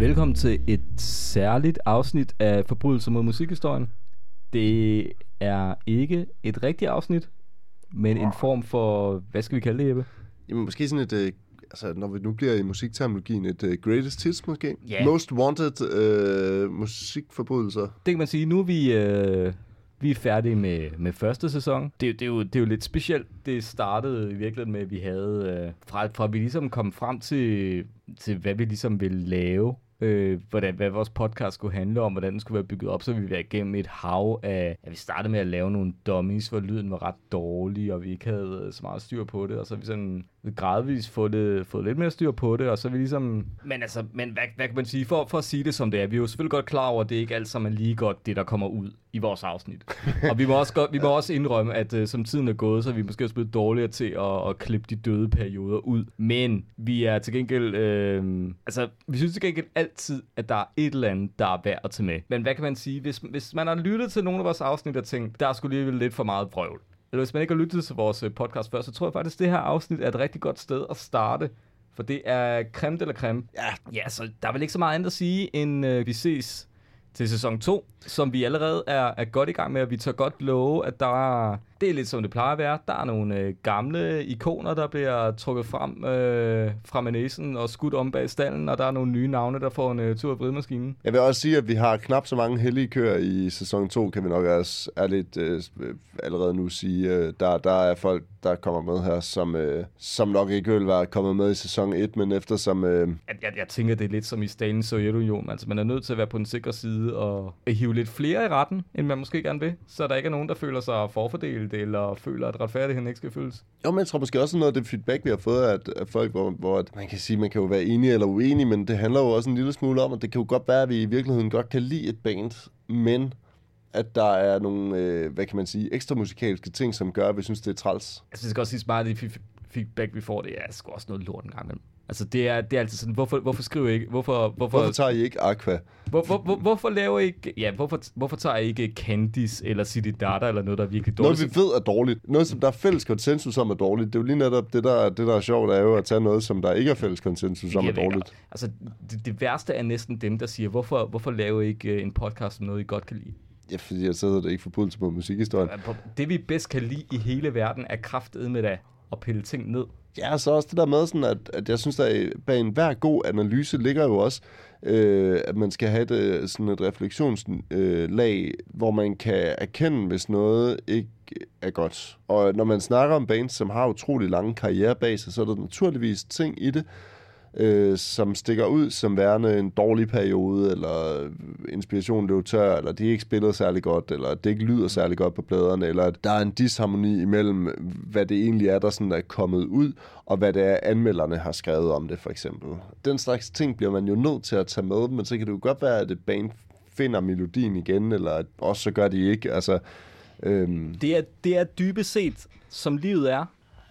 Velkommen til et særligt afsnit af Forbrydelser mod musikhistorien. Det er ikke et rigtigt afsnit, men en form for, hvad skal vi kalde det, Jeppe? Jamen måske sådan et, øh, altså når vi nu bliver i musikterminologien, et uh, greatest hits måske? Ja. Most wanted øh, musikforbrydelser. Det kan man sige, nu er vi, øh, vi er færdige med, med første sæson. Det, er jo- det, er jo, det er jo lidt specielt. Det startede i virkeligheden med, at vi havde, øh, fra, fra vi ligesom kom frem til, til hvad vi ligesom ville lave, øh, hvordan, hvad vores podcast skulle handle om, hvordan den skulle være bygget op, så vi var igennem et hav af, at vi startede med at lave nogle dummies, hvor lyden var ret dårlig, og vi ikke havde så meget styr på det, og så vi sådan gradvist fået, det, fået lidt mere styr på det, og så er vi ligesom... Men altså, men hvad, hvad kan man sige? For, for at sige det som det er, vi er jo selvfølgelig godt klar over, at det ikke alt sammen er lige godt, det der kommer ud i vores afsnit. og vi må også, godt, vi må også indrømme, at uh, som tiden er gået, så er vi måske også blevet dårligere til at, at klippe de døde perioder ud. Men vi er til gengæld... Øh, altså, vi synes til gengæld altid, at der er et eller andet, der er værd at tage med. Men hvad kan man sige? Hvis, hvis man har lyttet til nogle af vores afsnit og tænkt, der skulle lige lidt for meget vrøvl, eller hvis man ikke har lyttet til vores øh, podcast før, så tror jeg faktisk, at det her afsnit er et rigtig godt sted at starte. For det er creme eller creme. Ja. Ja, så der er vel ikke så meget andet at sige, end øh, vi ses til sæson 2, som vi allerede er, er godt i gang med, og vi tør godt love, at der er, det er lidt som det plejer at være. Der er nogle øh, gamle ikoner, der bliver trukket frem øh, fra næsen og skudt om bag stallen, og der er nogle nye navne, der får en øh, tur af vridemaskinen. Jeg vil også sige, at vi har knap så mange heldige køer i sæson 2, kan vi nok også ærligt øh, allerede nu sige. Øh, der, der er folk, der kommer med her, som, øh, som nok ikke ville være kommet med i sæson 1, men eftersom... Øh, Jeg, jeg, jeg tænker, det er lidt som i Stalins Sovjetunionen. Altså, man er nødt til at være på den sikre side og hive lidt flere i retten, end man måske gerne vil. Så der ikke er nogen, der føler sig forfordelt, eller føler, at retfærdigheden ikke skal føles. Jo, men jeg tror måske også noget af det feedback, vi har fået af, af folk, hvor, hvor at man kan sige, man kan jo være enig eller uenig, men det handler jo også en lille smule om, at det kan jo godt være, at vi i virkeligheden godt kan lide et band, men at der er nogle, øh, hvad kan man sige, ekstra musikalske ting, som gør, at vi synes, det er træls. Altså, det skal også sige meget af det fe- feedback, vi får, det er sgu også noget lort en gang imellem. Altså, det er, det er altid sådan, hvorfor, hvorfor skriver I ikke, hvorfor, hvorfor, Hvorfor tager I ikke Aqua? hvor, hvor, hvor, hvorfor laver I ikke, ja, hvorfor, hvorfor tager I ikke Candice eller City Data eller noget, der er virkelig dårligt? Noget, vi ved er dårligt. Noget, som der er fælles konsensus om er dårligt. Det er jo lige netop det, der, det, der er sjovt, er jo at tage noget, som der ikke er fælles konsensus om er dårligt. godt. Altså, det, det, værste er næsten dem, der siger, hvorfor, hvorfor laver I ikke øh, en podcast om noget, I godt kan lide? Ja, fordi jeg sidder det ikke forbrydelse på musikhistorien. Det, vi bedst kan lide i hele verden, er kraftet med at pille ting ned. Ja, så også det der med, sådan at, at jeg synes, at bag en hver god analyse ligger jo også, øh, at man skal have et, øh, sådan et refleksionslag, øh, hvor man kan erkende, hvis noget ikke er godt. Og når man snakker om bands, som har utrolig lange karriere bag sig, så er der naturligvis ting i det, øh, som stikker ud som værende en dårlig periode, eller inspirationen løb tør, eller de ikke spillede særlig godt, eller det ikke lyder særlig godt på pladerne, eller at der er en disharmoni imellem, hvad det egentlig er, der sådan er kommet ud, og hvad det er, anmelderne har skrevet om det, for eksempel. Den slags ting bliver man jo nødt til at tage med, men så kan det jo godt være, at et band finder melodien igen, eller også så gør de ikke. Altså, øhm, Det er, det er dybest set, som livet er.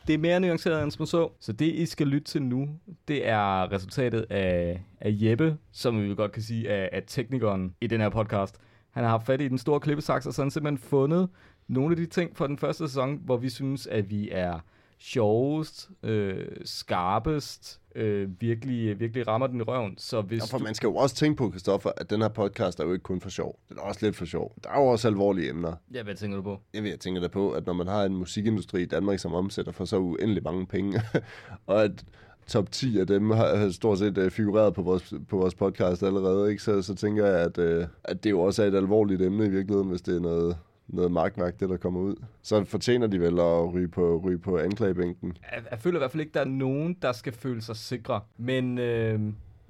Det er mere nuanceret end som så. Så det, I skal lytte til nu, det er resultatet af, af Jeppe, som vi godt kan sige er, er teknikeren i den her podcast. Han har haft fat i den store klippesaks, og så har han simpelthen fundet nogle af de ting fra den første sæson, hvor vi synes, at vi er sjovest, øh, skarpest, øh, virkelig, virkelig rammer den i røven. Så hvis Ja, for man skal jo også tænke på, Christoffer, at den her podcast er jo ikke kun for sjov. Den er også lidt for sjov. Der er jo også alvorlige emner. Ja, hvad tænker du på? Jeg ved, jeg tænker da på, at når man har en musikindustri i Danmark, som omsætter for så uendelig mange penge, og at top 10 af dem har stort set øh, figureret på vores, på vores podcast allerede, ikke? Så, så tænker jeg, at, øh, at det jo også er et alvorligt emne i virkeligheden, hvis det er noget, noget magtværk, det der kommer ud. Så fortjener de vel at ryge på, ryge på anklagebænken. jeg, jeg føler i hvert fald ikke, der er nogen, der skal føle sig sikre. Men øh,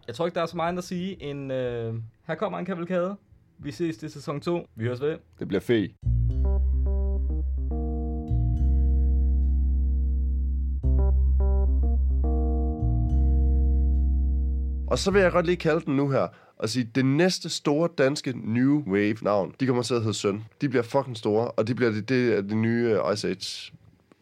jeg tror ikke, der er så meget andet at sige end, øh, her kommer en kavalkade. Vi ses til sæson 2. Vi høres ved. Det bliver fedt. Og så vil jeg godt lige kalde den nu her, og sige, det næste store danske New Wave navn, de kommer til at hedde Søn. De bliver fucking store, og de bliver det, det, er det nye øh, Ice Age.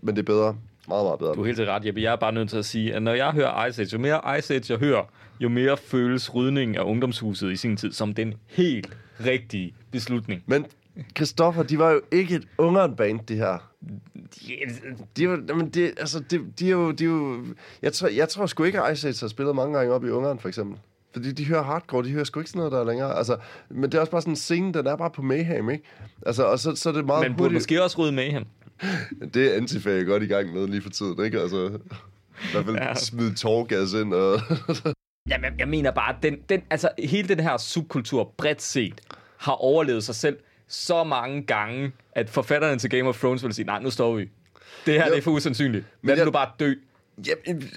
Men det er bedre. Meget, meget bedre. Du er helt ret, Jeppe. Jeg er bare nødt til at sige, at når jeg hører Ice Age, jo mere Ice Age jeg hører, jo mere føles rydningen af ungdomshuset i sin tid som den helt rigtige beslutning. Men Christoffer, de var jo ikke et ungeren-band, det her. De er jo, jamen det, altså, de, de er jo, de er jo jeg, tror, jeg tror sgu ikke, at Ice Age har spillet mange gange op i Ungeren, for eksempel. Fordi de hører hardcore, de hører sgu ikke sådan noget der længere. Altså, men det er også bare sådan en scene, den er bare på Mayhem, ikke? Altså, og så, så er det meget Men burde måske også rydde med ham. Det er Antifa godt i gang med lige for tiden, ikke? Altså, i hvert fald ja. smide tårgas ind og... Jamen, jeg, jeg mener bare, den, den, altså, hele den her subkultur bredt set har overlevet sig selv så mange gange, at forfatterne til Game of Thrones vil sige, nej, nu står vi. Det her jo. det er for usandsynligt. Men vil du bare dø? Ja,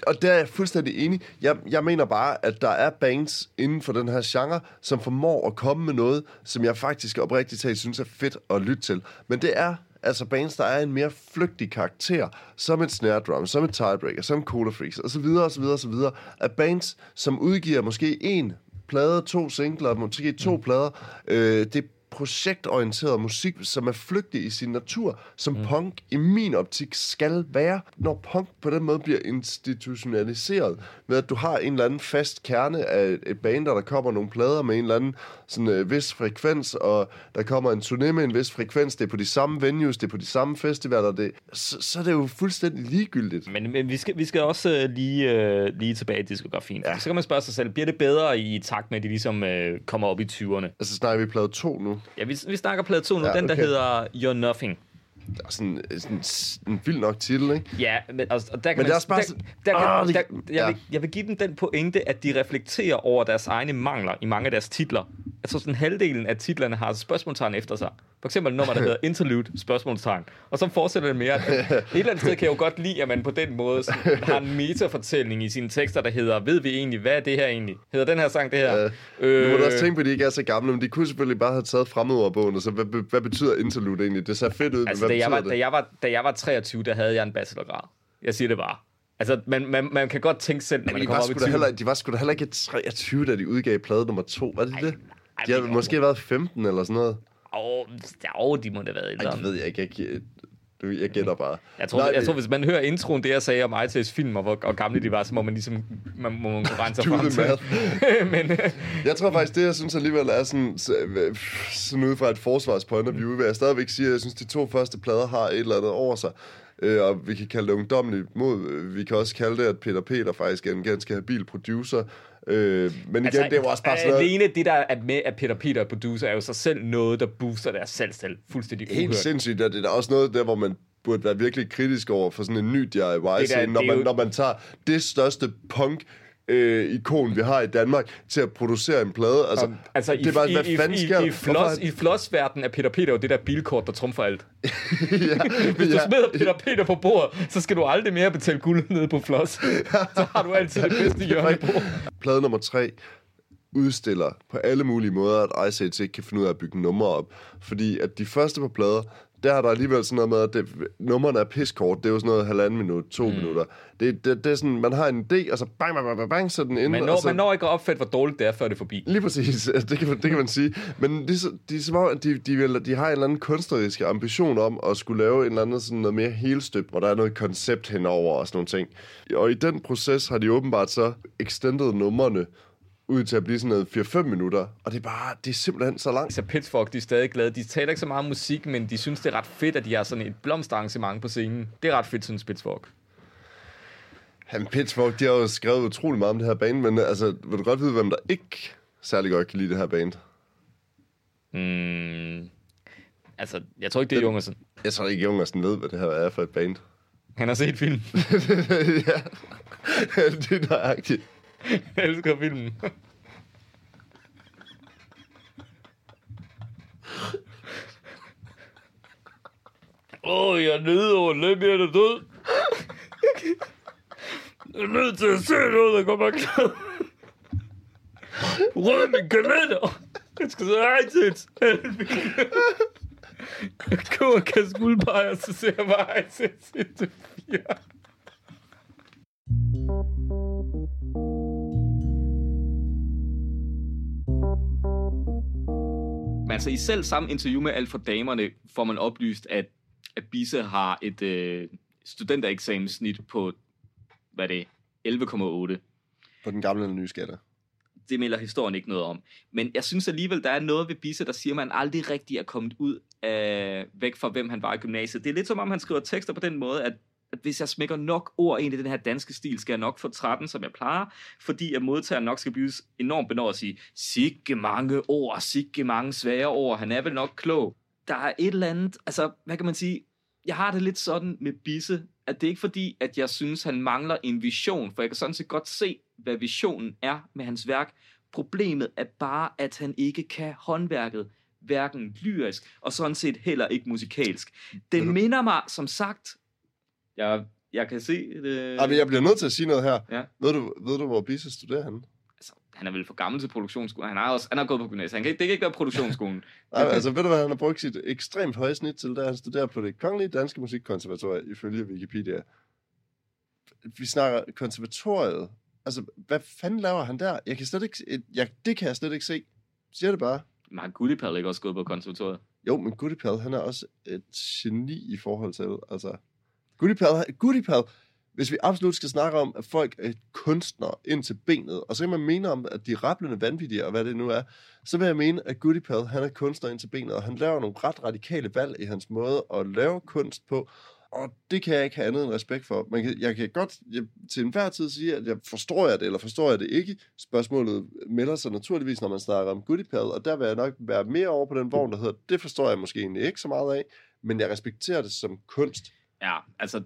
og der er jeg fuldstændig enig. Jeg, jeg mener bare, at der er bands inden for den her genre, som formår at komme med noget, som jeg faktisk oprigtigt talt synes er fedt at lytte til. Men det er altså bands, der er en mere flygtig karakter, som et snare drum, som et tiebreaker, som Cola Freaks, og så videre, og så videre, og så videre. At bands, som udgiver måske en plade, to singler, måske to mm. plader, øh, det projektorienteret musik, som er flygtig i sin natur, som mm. punk i min optik skal være, når punk på den måde bliver institutionaliseret, med at du har en eller anden fast kerne af et band, der, kommer nogle plader med en eller anden sådan, øh, vis frekvens, og der kommer en turné med en vis frekvens, det er på de samme venues, det er på de samme festivaler, det, så, så er det jo fuldstændig ligegyldigt. Men, men vi, skal, vi skal også uh, lige, uh, lige tilbage i diskografien. Ja. Så kan man spørge sig selv, bliver det bedre i takt med, at de ligesom uh, kommer op i 20'erne? Altså snakker vi plade 2 nu? Ja, vi, vi snakker plade 2 nu, ja, den der hedder You're Nothing. Det er sådan, sådan en vild nok titel, ikke? Ja, men, altså, og der kan men man, det er også bare... Der, der, der, der, der, jeg, vil, jeg vil give dem den pointe, at de reflekterer over deres egne mangler i mange af deres titler. Altså sådan halvdelen af titlerne har spørgsmålstegn efter sig. For eksempel nummer, der hedder Interlude, spørgsmålstegn. Og så fortsætter det mere. Et eller andet sted kan jeg jo godt lide, at man på den måde har en metafortælling i sine tekster, der hedder, ved vi egentlig, hvad er det her egentlig? Hedder den her sang det her? Ja. Øh, du må da også tænke på, at de ikke er så gamle, men de kunne selvfølgelig bare have taget fremmedordbogen, og så hvad, hvad betyder interlude egentlig? Det ser fedt ud, altså, hvad da jeg, var, det? da, jeg var, da jeg var 23, der havde jeg en bachelorgrad. Jeg siger det bare. Altså, man, man, man kan godt tænke selv, når man kommer op i 20. Heller, de var sgu da heller ikke 23, da de udgav plade nummer 2. Var det ej, det? De har måske været 15 eller sådan noget. Åh, oh, de må da have været ældre. Ej, det ved jeg ikke. Jeg, jeg gætter bare. Jeg tror, Nej, jeg tror, hvis man hører introen, det jeg sagde om IT's film, og hvor og gamle de var, så må man ligesom man, må man rense sig frem til. Men, jeg tror faktisk, det jeg synes alligevel er sådan, sådan ud fra et forsvarspoint of view, vil jeg stadigvæk sige, at jeg synes, de to første plader har et eller andet over sig. Øh, og vi kan kalde det ungdomligt mod. Vi kan også kalde det, at Peter Peter faktisk er en ganske habil producer. Øh, men altså, igen, det var også bare sådan Alene det, der er med, at Peter Peter er producer, er jo så selv noget, der booster deres salgstal fuldstændig uhørt. Helt sindssygt, og det er også noget der, hvor man burde være virkelig kritisk over for sådan en ny DIY-scene, når, man, jo... når man tager det største punk øh, ikon, vi har i Danmark, til at producere en plade. Altså, um, altså det er bare, i, hvad fanden i, sker i, i, floss, I flossverdenen er Peter Peter jo det der bilkort, der trumfer alt. ja, Hvis du ja. smider Peter Peter på bordet, så skal du aldrig mere betale guld ned på floss. så har du altid det bedste hjørne på. Plade nummer tre udstiller på alle mulige måder, at Age ikke kan finde ud af at bygge numre op. Fordi at de første på plader, der er der alligevel sådan noget med, at det, nummerne er piskort. Det er jo sådan noget halvanden minut, to mm. minutter. Det, det, det, er sådan, man har en idé, og så bang, bang, bang, bang, så den ind. Man når, så, man når ikke at opfatte, hvor dårligt det er, før det er forbi. Lige præcis, det kan, det kan man sige. Men de, de, de, de, vil, de har en eller anden kunstnerisk ambition om at skulle lave en eller anden sådan noget mere helstøbt, hvor der er noget koncept henover og sådan nogle ting. Og i den proces har de åbenbart så extended numrene ud til at blive sådan noget 4-5 minutter, og det er bare, det er simpelthen så langt. Så Pitchfork, de er stadig glade. De taler ikke så meget om musik, men de synes, det er ret fedt, at de har sådan et blomsterarrangement på scenen. Det er ret fedt, synes Pitchfork. Han Pitchfork, de har jo skrevet utrolig meget om det her band, men altså, vil du godt vide, hvem der ikke særlig godt kan lide det her band? Mm, altså, jeg tror ikke, det er Jungersen. Jeg tror ikke, Jungersen ved, hvad det her er for et band. Han har set film. ja, det er nøjagtigt. Jeg elsker filmen. Åh, oh, jeg er nede over Lemmy, er død. Jeg er nødt til at se noget, der kommer klart. Rød min kalender. Jeg skal så hej til Jeg går og kaster guldbejer, så ser jeg bare hej til et Men altså i selv samme interview med Alt for Damerne får man oplyst, at, at Bisse har et øh, studentereksamenssnit på, hvad det er, 11,8. På den gamle eller nye skatter. Det melder historien ikke noget om. Men jeg synes alligevel, der er noget ved Bisse, der siger, at man aldrig rigtig er kommet ud af, væk fra, hvem han var i gymnasiet. Det er lidt som om, han skriver tekster på den måde, at at hvis jeg smækker nok ord ind i den her danske stil, skal jeg nok få 13, som jeg plejer, fordi at modtageren nok skal blive enormt benådet at sige, sikke mange ord, sikke mange svære ord, han er vel nok klog. Der er et eller andet, altså, hvad kan man sige, jeg har det lidt sådan med Bisse, at det er ikke fordi, at jeg synes, han mangler en vision, for jeg kan sådan set godt se, hvad visionen er med hans værk. Problemet er bare, at han ikke kan håndværket, hverken lyrisk, og sådan set heller ikke musikalsk. Det minder mig, som sagt, jeg, jeg kan se det... Ej, men jeg bliver nødt til at sige noget her. Ja. Ved du, ved du hvor Bisse studerer henne? altså, han er vel for gammel til produktionsskolen. Han har også han har gået på gymnasiet. Han kan, ikke- det kan ikke være produktionsskolen. Nej, altså ved du hvad han har brugt sit ekstremt høje snit til, da han studerer på det Kongelige Danske Musikkonservatorium, ifølge Wikipedia. Vi snakker konservatoriet. Altså, hvad fanden laver han der? Jeg kan slet ikke, jeg, det kan jeg slet ikke se. Siger det bare. Men har Gullipal ikke også gået på konservatoriet? Jo, men Goodipal, han er også et geni i forhold til, altså... Goodipal, Goodipal, hvis vi absolut skal snakke om, at folk er kunstnere ind til benet, og så kan man mene om, at de er rappelende vanvittige, og hvad det nu er, så vil jeg mene, at Goodipal, han er kunstner ind til benet, og han laver nogle ret radikale valg i hans måde at lave kunst på, og det kan jeg ikke have andet end respekt for. Man kan, jeg kan godt jeg, til enhver tid sige, at jeg forstår jeg det, eller forstår jeg det ikke. Spørgsmålet melder sig naturligvis, når man snakker om Goodipal, og der vil jeg nok være mere over på den vogn, der hedder, det forstår jeg måske egentlig ikke så meget af, men jeg respekterer det som kunst. Ja, altså,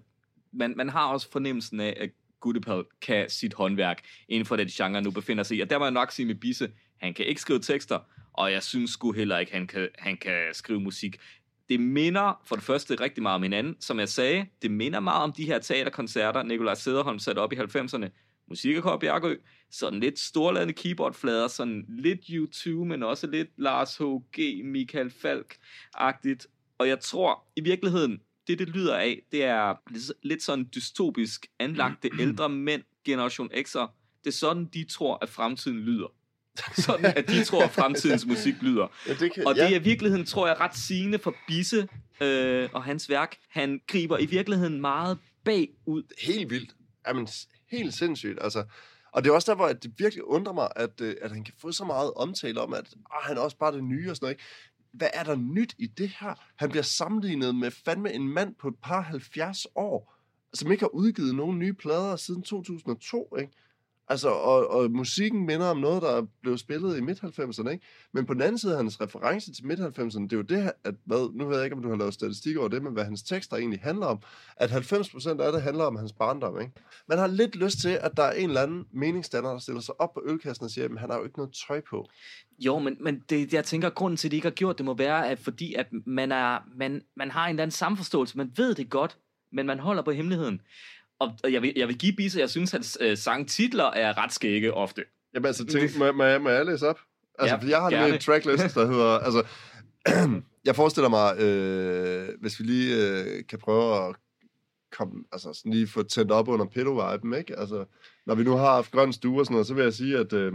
man, man har også fornemmelsen af, at Gudepal kan sit håndværk inden for den genre, nu befinder sig i. Og der må jeg nok sige med Bisse, han kan ikke skrive tekster, og jeg synes sgu heller ikke, han kan, han kan skrive musik. Det minder for det første rigtig meget om hinanden. Som jeg sagde, det minder meget om de her teaterkoncerter, Nikolaj Sederholm satte op i 90'erne. Musik og Bjergø, sådan lidt storladende keyboardflader, sådan lidt U2, men også lidt Lars H.G., Michael Falk-agtigt. Og jeg tror i virkeligheden, det det lyder af, det er lidt- sådan dystopisk anlagte ældre mænd, Generation X'er. Det er sådan, de tror, at fremtiden lyder. Sådan, at de tror, at fremtidens musik lyder. Ja, det kan, Og det er i virkeligheden, tror jeg, ret sigende for Bisse øh, og hans værk. Han griber i virkeligheden meget bagud. helt vildt. Jamen, helt sindssygt. Altså, og det er også der, hvor at det virkelig undrer mig, at, øh, at han kan få så meget omtale om, at ah, han er også bare det nye og sådan noget. Ikke? Hvad er der nyt i det her? Han bliver sammenlignet med fandme en mand på et par 70 år, som ikke har udgivet nogen nye plader siden 2002, ikke? Altså, og, og musikken minder om noget, der blev spillet i midt-90'erne, ikke? Men på den anden side, hans reference til midt-90'erne, det er jo det, at, hvad, nu ved jeg ikke, om du har lavet statistik over det, men hvad hans tekster egentlig handler om, at 90% af det handler om hans barndom, ikke? Man har lidt lyst til, at der er en eller anden meningsdanner, der stiller sig op på ølkassen og siger, at han har jo ikke noget tøj på. Jo, men, men det, jeg tænker, at grunden til, at de ikke har gjort det, må være, at fordi at man, er, man, man har en eller anden samforståelse. Man ved det godt, men man holder på hemmeligheden. Og, jeg, vil, jeg vil give Bisse, jeg synes, at hans øh, sangtitler er ret skægge ofte. Jamen altså, tænk, må, må, jeg, må jeg læse op? Altså, Ja, jeg har gerne. en tracklist, der hedder... Altså, jeg forestiller mig, øh, hvis vi lige øh, kan prøve at komme, altså, sådan lige få tændt op under pedo-viben, ikke? Altså, når vi nu har haft grøn stue og sådan noget, så vil jeg sige, at øh,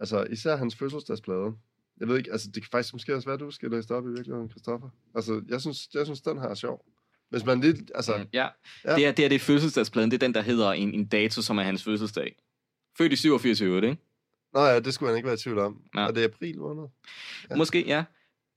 altså, især hans fødselsdagsplade, jeg ved ikke, altså det kan faktisk måske også være, at du skal læse det op i virkeligheden, Christoffer. Altså, jeg synes, jeg synes den her er sjov. Hvis man lige, altså, Mm, ja. Ja. ja. Det, er, det er det fødselsdagspladen. Det er den, der hedder en, en dato, som er hans fødselsdag. Født i 87 i øvrigt, ikke? Nå ja, det skulle han ikke være i tvivl om. Ja. Ja. Og det er april måned. Ja. Måske, ja.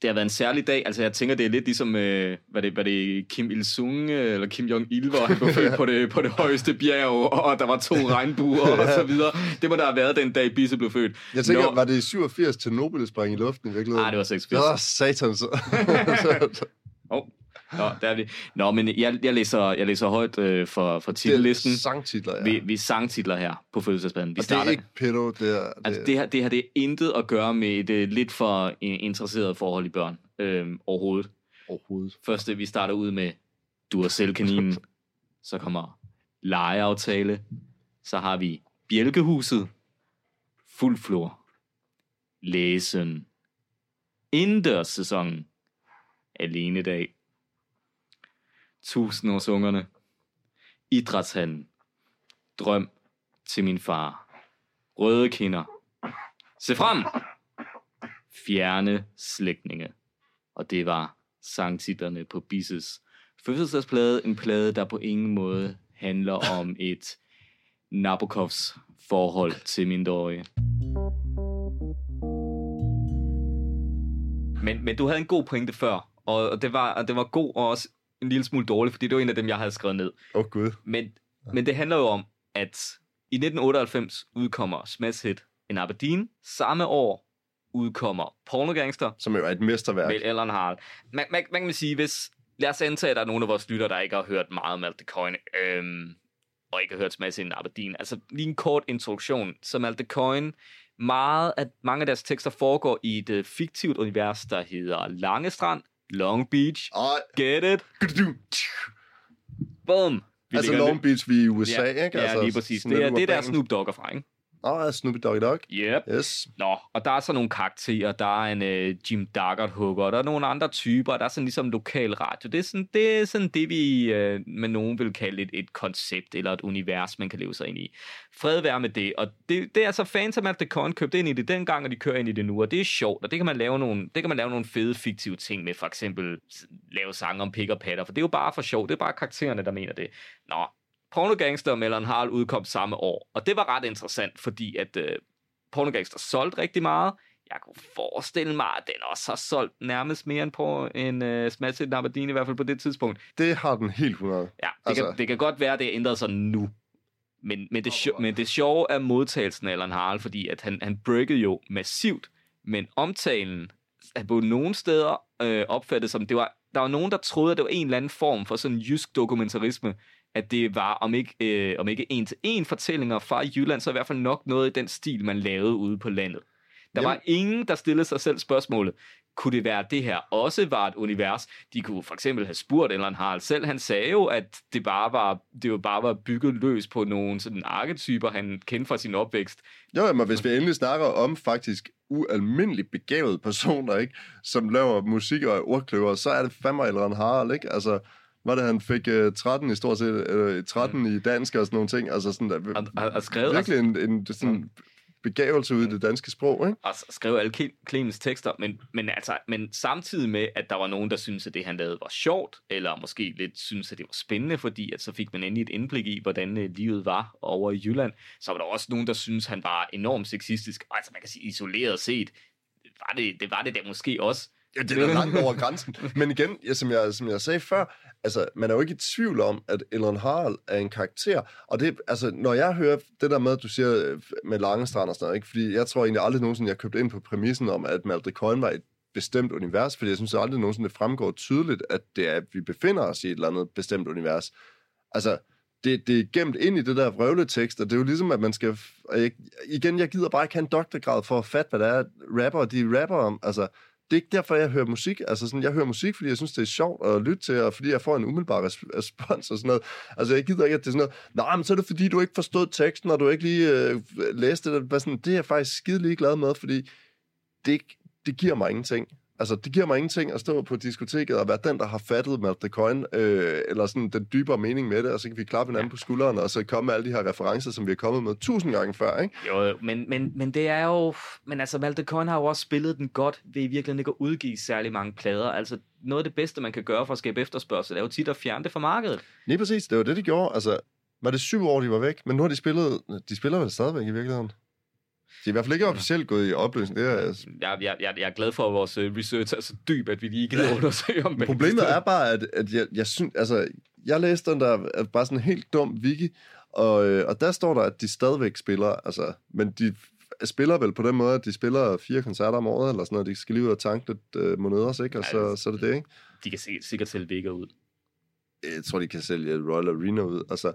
Det har været en særlig dag. Altså, jeg tænker, det er lidt ligesom, øh, hvad det, hvad det Kim Il-sung øh, eller Kim Jong-il, hvor han blev født på det, på det højeste bjerg, og der var to regnbuer og så videre. Det må der have været den dag, Bisse blev født. Jeg tænker, Nå. var det i 87 til Nobel sprang i luften i virkeligheden? Nej, det var 86. Ja, satans. Oh. Nå, der er vi. Nå, men jeg, jeg, læser, jeg læser højt øh, for, for titellisten. Det er sangtitler, ja. Vi, vi er sangtitler her på fødselsdagspladen. Vi og det er ikke pedo, det er... Det, Altså, det her, det her det er intet at gøre med et øh, lidt for øh, interesseret forhold i børn øh, overhovedet. overhovedet. Først, øh, vi starter ud med Du er selv kaninen. Så kommer legeaftale. Så har vi Bjælkehuset. Fuld flor. Læsen. Indendørssæsonen. Alene dag. Tusindårsungerne. Idrætshanden. Drøm til min far. Røde kinder. Se frem! Fjerne slægtninge. Og det var sangtitlerne på Bisses fødselsdagsplade. En plade, der på ingen måde handler om et Nabokovs forhold til min mindreårige. Men, men du havde en god pointe før, og og det var, og det var god og også en lille smule dårlig, fordi det var en af dem, jeg havde skrevet ned. Åh oh, gud. Men, men det handler jo om, at i 1998 udkommer Smash Hit in Aberdeen. Samme år udkommer Pornogangster Som jo er et mesterværk. med Ellen Harald. Man, man, man kan sige, hvis... Lad os antage, at der er nogle af vores lytter, der ikke har hørt meget om Alt the Coin, øhm, og ikke har hørt Smash Hit in Aberdeen. Altså, lige en kort introduktion. Som Alt the Coin, meget at mange af deres tekster foregår i et fiktivt univers, der hedder Langestrand, Long Beach, Og, Get it? Boom! Vi altså Long Beach, vi er i USA, ja, ikke? Ja, altså, lige præcis. Det er, det er der. Snoop Dogg er fra, ikke? Oh, Snoopy Doggy Dog. Yep. Yes. Nå, og der er så nogle karakterer. Der er en uh, Jim Daggert hugger, der er nogle andre typer. Der er sådan ligesom lokal radio. Det er sådan det, er sådan det vi uh, med nogen vil kalde et, et koncept eller et univers, man kan leve sig ind i. Fred være med det. Og det, det er altså fans af Matt the Con købte ind i det dengang, og de kører ind i det nu. Og det er sjovt, og det kan man lave nogle, det kan man lave nogle fede fiktive ting med. For eksempel lave sange om pik og patter, for det er jo bare for sjov. Det er bare karaktererne, der mener det. Nå, Pornogangster og Mellon Harl udkom samme år. Og det var ret interessant, fordi at uh, Pornogangster solgte rigtig meget. Jeg kunne forestille mig, at den også har solgt nærmest mere end på en uh, Smash Hit Aberdeen, i hvert fald på det tidspunkt. Det har den helt 100. Ja, det, altså... Kan, det kan godt være, at det har ændret sig nu. Men, men, det, sjo- men det sjove er modtagelsen af Alan Harl, fordi at han, han breakede jo massivt, men omtalen er på nogle steder øh, opfattet som, det var, der var nogen, der troede, at det var en eller anden form for sådan jysk dokumentarisme, at det var om ikke, øh, om ikke en til en fortællinger fra Jylland, så i hvert fald nok noget i den stil, man lavede ude på landet. Der Jamen- var ingen, der stillede sig selv spørgsmålet, kunne det være, at det her også var et univers? De kunne for eksempel have spurgt Ellen Harald selv. Han sagde jo, at det bare var, det jo bare var bygget løs på nogle sådan arketyper, han kendte fra sin opvækst. Jo, men hvis vi endelig snakker om faktisk ualmindeligt begavede personer, ikke, som laver musik og er ordkløver, så er det fandme Elrond Harald, ikke? Altså, var det, han fik uh, 13 i stort set, uh, 13 i dansk og sådan nogle ting, altså sådan, der, Og, og, og skrev, virkelig en, en sådan begavelse ud i det danske sprog, ikke? og skrev alle Cle- Clemens tekster, men, men, altså, men samtidig med, at der var nogen, der syntes, at det, han lavede, var sjovt, eller måske lidt syntes, at det var spændende, fordi at så fik man endelig et indblik i, hvordan øh, livet var over i Jylland, så var der også nogen, der syntes, han var enormt sexistisk. Og altså, man kan sige, isoleret set, var det, det var det da måske også. Ja, det er da langt over grænsen. Men igen, ja, som, jeg, som jeg sagde før, altså, man er jo ikke i tvivl om, at Elrond Harald er en karakter. Og det, altså, når jeg hører det der med, at du siger øh, med Langestrand og sådan noget, ikke? fordi jeg tror egentlig aldrig nogensinde, jeg købte ind på præmissen om, at Malte Coin var et bestemt univers, fordi jeg synes aldrig nogensinde, det fremgår tydeligt, at det er, at vi befinder os i et eller andet bestemt univers. Altså, det, det er gemt ind i det der vrøvletekst, og det er jo ligesom, at man skal... Jeg, igen, jeg gider bare ikke have en doktorgrad for at fatte, hvad det er, rapper, de rapper om. Altså, det er ikke derfor, jeg hører musik. Altså, sådan, jeg hører musik, fordi jeg synes, det er sjovt at lytte til, og fordi jeg får en umiddelbar res- respons og sådan noget. Altså, jeg gider ikke, at det er sådan noget, nej, men så er det fordi, du ikke forstod teksten, og du ikke lige øh, læste det. Bare sådan, det er jeg faktisk skide lige glad med, fordi det, det giver mig ingenting. Altså, det giver mig ingenting at stå på diskoteket og være den, der har fattet Malt the Coin, øh, eller sådan den dybere mening med det, og så kan vi klappe hinanden på skulderen, og så komme med alle de her referencer, som vi er kommet med tusind gange før, ikke? Jo, men, men, men det er jo... Men altså, Malte Coyne har jo også spillet den godt ved i virkeligheden ikke at udgive særlig mange plader. Altså, noget af det bedste, man kan gøre for at skabe efterspørgsel, er jo tit at fjerne det fra markedet. Lige præcis, det var det, de gjorde. Altså, var det syv år, de var væk? Men nu har de spillet... De spiller vel stadigvæk i virkeligheden? De er i hvert fald ikke officielt gået i opløsning. Det er, Jeg, jeg, jeg, jeg er glad for, at vores øh, research er så dyb, at vi lige gider undersøge om Problemet er bare, at, at jeg, jeg synes, altså, jeg læste den der, bare sådan en helt dum wiki, og, øh, og der står der, at de stadigvæk spiller, altså, men de spiller vel på den måde, at de spiller fire koncerter om året, eller sådan noget, de skal lige ud og tanke lidt øh, moneder, ikke? Og så, Ja, så er det det, ikke? De kan sikkert, sælge vækker ud. jeg tror, de kan sælge Royal Arena ud. Altså,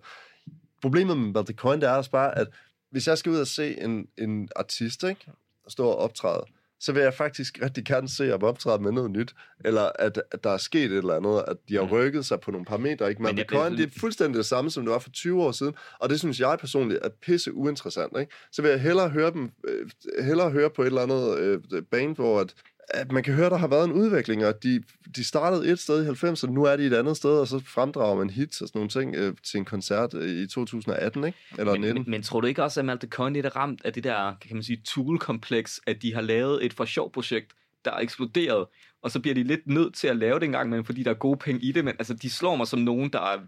problemet med Baltic Coin, det er også bare, at hvis jeg skal ud og se en, en artist, ikke, stå og optræde, så vil jeg faktisk rigtig gerne se at optræde med noget nyt, eller at, at der er sket et eller andet, at de har rykket sig på nogle parametre. Ikke? Men Coin, bliver- det er fuldstændig det samme, som det var for 20 år siden, og det synes jeg personligt er pisse uinteressant. Ikke? Så vil jeg hellere høre dem, øh, hellere høre på et eller andet øh, band, hvor at, at man kan høre, der har været en udvikling, og de, de startede et sted i 90'erne, nu er de et andet sted, og så fremdrager man hits og sådan nogle ting øh, til en koncert øh, i 2018, ikke? Eller Men, 19. men, men tror du ikke også, at Malte lidt er ramt af det der, kan man sige, tool-kompleks, at de har lavet et for sjov projekt, der er eksploderet, og så bliver de lidt nødt til at lave det en gang, men fordi der er gode penge i det, men altså, de slår mig som nogen, der er-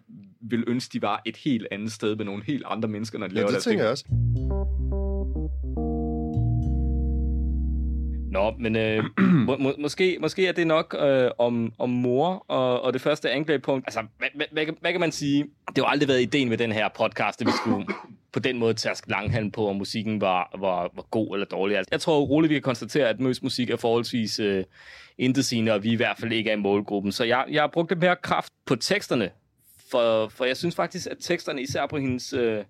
vil ønske, de var et helt andet sted med nogle helt andre mennesker, når de Ja, laver det deres tænker ting. jeg også. Nå, men øh, må, må, måske, måske er det nok øh, om, om mor og, og det første anklagepunkt. Altså, hvad, hvad, hvad, hvad kan man sige? Det har jo aldrig været ideen med den her podcast, at vi skulle på den måde tage langhalm på, om musikken var, var, var god eller dårlig. Altså, jeg tror roligt, vi kan konstatere, at Møs musik er forholdsvis øh, intetsigende, og vi i hvert fald ikke er i målgruppen. Så jeg, jeg har brugt lidt mere kraft på teksterne, for, for jeg synes faktisk, at teksterne, især på hendes... Øh,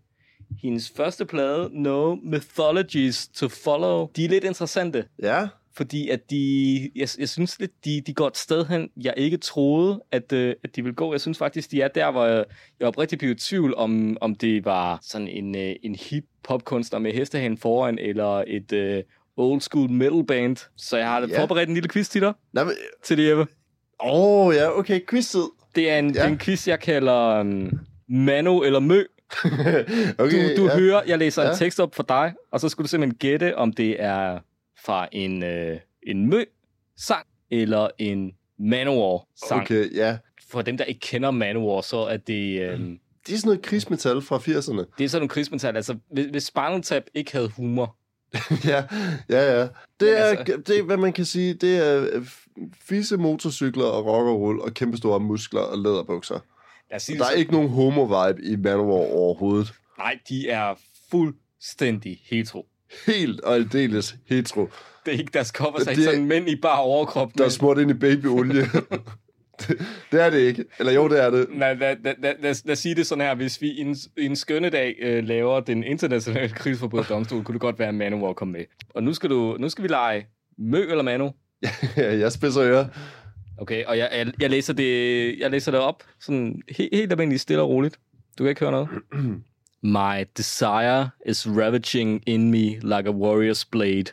hendes første plade, No Mythologies to Follow, de er lidt interessante. Ja. Fordi at de, jeg, jeg synes lidt, de, de går et sted hen, jeg ikke troede, at, øh, at de vil gå. Jeg synes faktisk, de er der, hvor jeg, jeg var rigtig blevet i tvivl, om, om det var sådan en, øh, en hip popkunstner med hestehæn foran, eller et øh, old school metal band. Så jeg har Ja. forberedt en lille quiz til dig, Nej, men... til det, Jeppe. Åh, oh, ja, okay, quiz-tid. Det er en, ja. en quiz, jeg kalder um, Mano eller Mø. okay, Du, du ja. hører, jeg læser Ja. en tekst op for dig, og så skulle du simpelthen gætte, om det er fra en, øh, en Mø-sang eller en Manowar-sang. Okay. Okay, ja. For dem, der ikke kender Manowar, så er det, øh, Det er sådan noget krigsmetal fra 80'erne. det er sådan nogle krigsmetal. Altså, hvis, hvis Spinal Tap ikke havde humor, ja, ja, ja. Det er, altså- det er, hvad man kan sige, det er øh, fisse motorcykler og rock og roll og kæmpestore muskler og læderbukser. Sige Der er ikke nogen homo-vibe i Manowar overhovedet. Nej, de er fuldstændig hetero. Helt og aldeles hetero. Det er ikke deres cover, så Det er- sådan mænd i bare overkrop. Der er smurt ind i babyolie. det, det er det ikke. Eller jo, det er det. Lad, lad, lad, lad, lad, lad os sige det sådan her. Hvis vi en, en skønne dag øh, laver den internationale krigsforbryderdomstol, kunne det godt være, at Manowar kom med. Og nu skal, du, nu skal vi lege Mø eller Manu. Ja, jeg spidser ører. Okay, og jeg, jeg, jeg, læser det, jeg læser det op sådan helt, helt almindeligt stille og roligt. Du kan ikke høre noget. My desire is ravaging in me like a warrior's blade.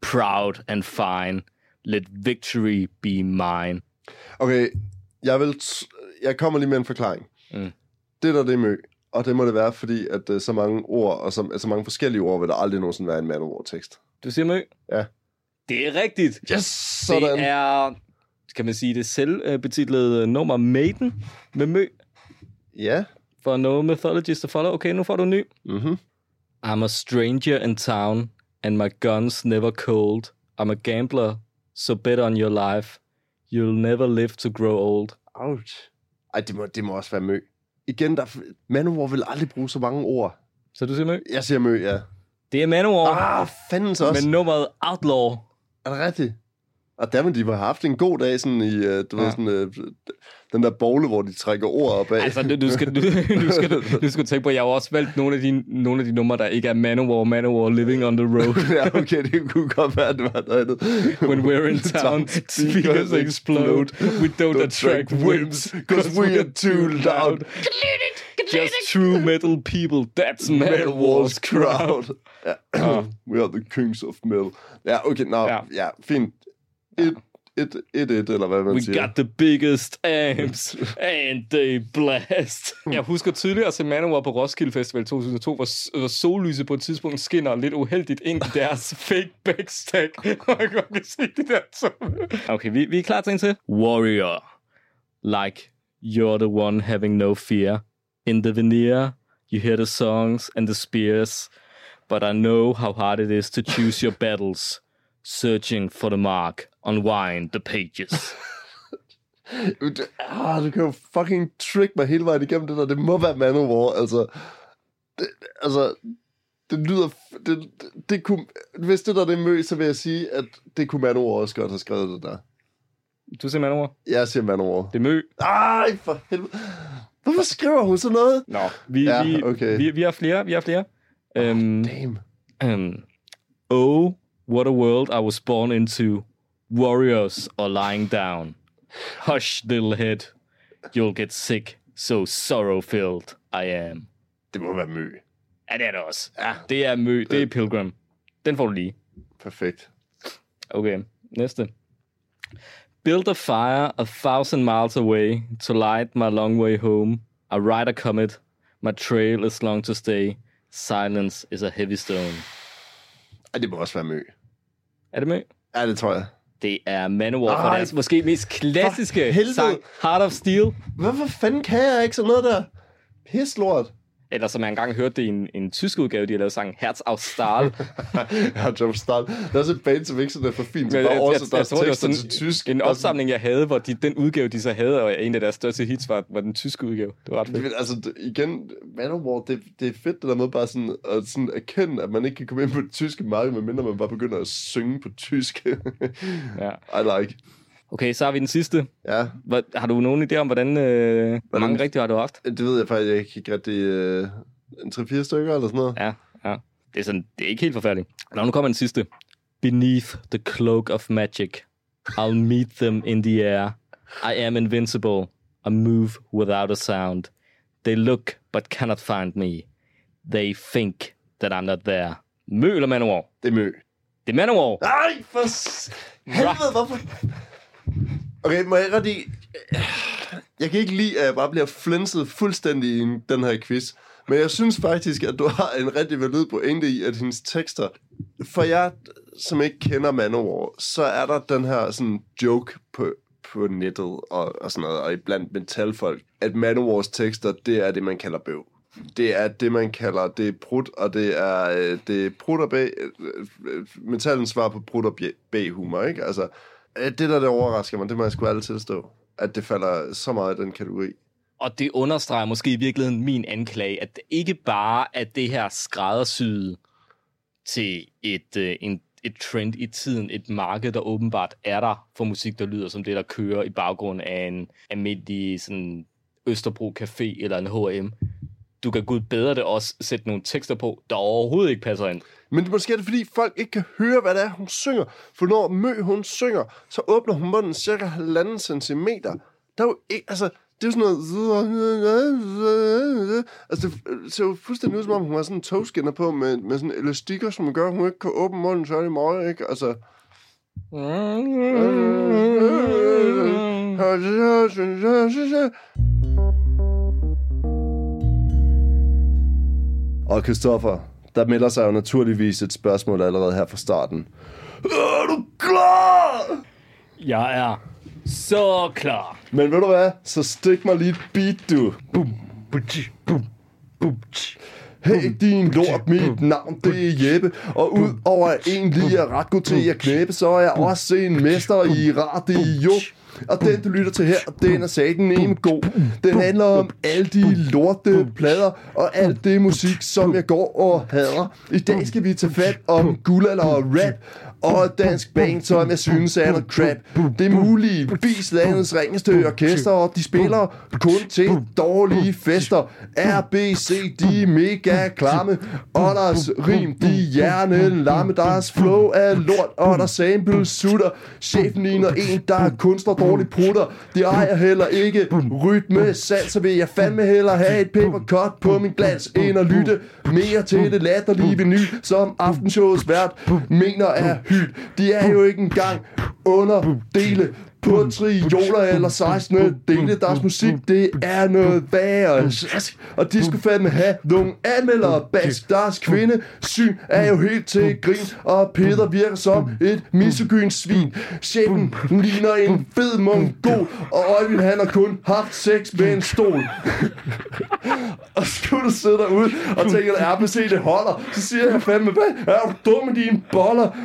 Proud and fine. Let victory be mine. Okay, jeg, vil jeg kommer lige med en forklaring. Mm. Det der, det er mø. Og det må det være, fordi at uh, så mange ord, og så, så mange forskellige ord, vil der aldrig nogensinde være en Manowar-tekst. Du siger Mø? Ja. Det er rigtigt. Yes! Sådan. Det er, kan man sige, det selvbetitlede nummer Maiden med Mø Ja. for No Mythologies to Follow. Okay, nu får du en ny. Mm-hmm. I'm a stranger in town, and my gun's never cold. I'm a gambler, so bet on your life. You'll never live to grow old. Ouch. Ej, det må, det må også være mø. Igen, der, Manowar vil aldrig bruge så mange ord. Så du siger Mø? Jeg siger mø, ja. Det er Manowar, Ah, fanden så også. men nummeret Outlaw. Er det rigtigt? Og der de have haft en god dag, sådan i, uh, du ja. Ved, sådan, uh, den der bogle, hvor de trækker ord op af. Altså, du, du, skal, du, du, skal, du skal tænke på, at jeg har også valgt nogle af de, nogle af de numre, der ikke er Manowar, Manowar, Living on the Road. ja, okay, det kunne godt være, at det var noget andet. When we're in town, speakers explode. We don't attract wimps, cause we are too loud. Just true metal people, that's Manowars crowd. Ja. We are the kings of metal. Ja, okay, nå, ja, Ja. ja fint. Et, et, et, et, eller hvad man We siger. got the biggest amps, and they blast. Jeg husker tydeligt at se Manowar på Roskilde Festival 2002, hvor, hvor sollyset på et tidspunkt skinner lidt uheldigt ind i deres fake backstage. Og jeg kan se det der to. Okay, vi, vi er klar til en til. Warrior. Like you're the one having no fear. In the veneer, you hear the songs and the spears. But I know how hard it is to choose your battles. Searching for the mark. Unwind the pages. Ah, du kan jo fucking trick mig hele vejen igennem det der. Det må være Manowar, altså. Det, altså, det lyder... Det, det, det kunne, hvis det der det mø, så vil jeg sige, at det kunne Manowar også godt have skrevet det der. Du siger Manowar? Jeg siger Manowar. Det er mø. Ej, for helvede. Hvorfor skriver hun sådan noget? Nå, vi, Ja, vi, okay. vi, vi har flere, vi har flere. Um, Damn. um, oh, what a world I was born into. Warriors are lying down. Hush, little head. You'll get sick, so sorrow-filled I am. Det må være mø. Ja, det er det også. Ja, det er mø, det er Pilgrim. Den får du lige. Perfekt. Okay, næste. Build a fire a thousand miles away to light my long way home. I ride a comet. My trail is long to stay. Silence is a heavy stone. Ej, det må også være mø. Er det med? Ja, det tror jeg. Det er Manowar for deres måske mest klassiske sang, Heart of Steel. Hvorfor fanden kan jeg ikke sådan noget der? Pis lort. Eller som jeg engang hørte det i en, en tysk udgave, de har lavet sangen Herz aus Stahl. ja, Joe Stahl. Der er også et band, som ikke sådan er for fint, Men bare jeg- jeg deres tror, det var tekster sådan til tysk. En opsamling, jeg havde, hvor de, den udgave, de så havde, og en af deres største hits var, var den tyske udgave. Det var ret fedt. Men altså, igen, Manowar, det, det er fedt det der med bare sådan at sådan erkende, at man ikke kan komme ind på det tyske marked, medmindre man bare begynder at synge på tysk. Ja. I like. Okay, så har vi den sidste. Ja, Hvad, har du nogen idé om, hvordan, øh, hvor mange rigtige har du haft? det ved jeg faktisk ikke, ikke rigtig... Øh, en 3-4 stykker eller sådan noget. Ja, ja. Det er, sådan, det er ikke helt forfærdeligt. Nå, nu kommer den sidste. Beneath the cloak of magic, I'll meet them in the air. I am invincible. I move without a sound. They look but cannot find me. They think that I'm not there. Mø eller Manowar? Det er mø. Det er Manowar. Ej, for helvede, hvorfor? Okay, må jeg rigtig... Jeg kan ikke lide, at jeg bare bliver flænset fuldstændig i den her quiz. Men jeg synes faktisk, at du har en rigtig valid pointe i, at hendes tekster... For jeg, som ikke kender Manowar, så er der den her sådan joke på, på nettet og, og sådan noget, og iblandt metalfolk, at Manowars tekster, det er det, man kalder bøv. Det er det, man kalder, det er prut, og det er, øh, det er prut og bæ, øh, øh, metallens svar på brud og bæ-humor, ikke? Altså, Øh, det der, der overrasker mig, det må jeg sgu alle tilstå, at det falder så meget i den kategori. Og det understreger måske i virkeligheden min anklage, at det ikke bare er det her skræddersyet til et, øh, en, et trend i tiden, et marked, der åbenbart er der for musik, der lyder som det, der kører i baggrund af en almindelig sådan, Østerbro Café eller en H&M. Du kan gud bedre det også sætte nogle tekster på, der overhovedet ikke passer ind. Men det måske er det, fordi folk ikke kan høre, hvad det er, hun synger. For når Mø, hun synger, så åbner hun munden cirka halvanden centimeter. Der er jo ikke, altså, det er jo sådan noget... Altså, det ser jo fuldstændig ud, som om hun har sådan en togskinner på med, med sådan elastikker, som gør, at hun ikke kan åbne munden så i morgen, ikke? Altså... Og Christoffer, der melder sig jo naturligvis et spørgsmål allerede her fra starten. Er du klar? Jeg er så klar. Men ved du hvad? Så stik mig lige et beat, du. Hey, din lort, mit navn, det er Jeppe. Og ud over at egentlig er ret god til at knæppe, så er jeg også en mester i radio. Og den, du lytter til her, den er satan en god. Den handler om alle de lorte plader og alt det musik, som jeg går og hader. I dag skal vi tage fat om guldalder og rap og et dansk band, som jeg synes er noget crap. Det er muligvis landets ringeste orkester, og de spiller kun til dårlige fester. RBC, de er mega klamme, og deres rim, de hjerne lamme. Deres flow er lort, og der sample sutter. Chefen ligner en, der kunstner dårligt putter. De ejer heller ikke rytme salt, så vil jeg fandme hellere have et papercut på min glans, end at lytte mere til det latterlige vinyl, som aftenshowets vært mener er hyld. De er jo ikke engang under dele på trioler eller 16 dele. Deres musik, det er noget værre. Og de skulle fandme have nogle anmeldere bag deres kvinde. Syn er jo helt til grin, og Peter virker som et misogynt svin. Chefen ligner en fed mongol, og Øjvind han har kun haft sex med en stol. og skulle du sidde derude og tænke, at RBC det holder, så siger jeg fandme, hvad er du dum med dine boller?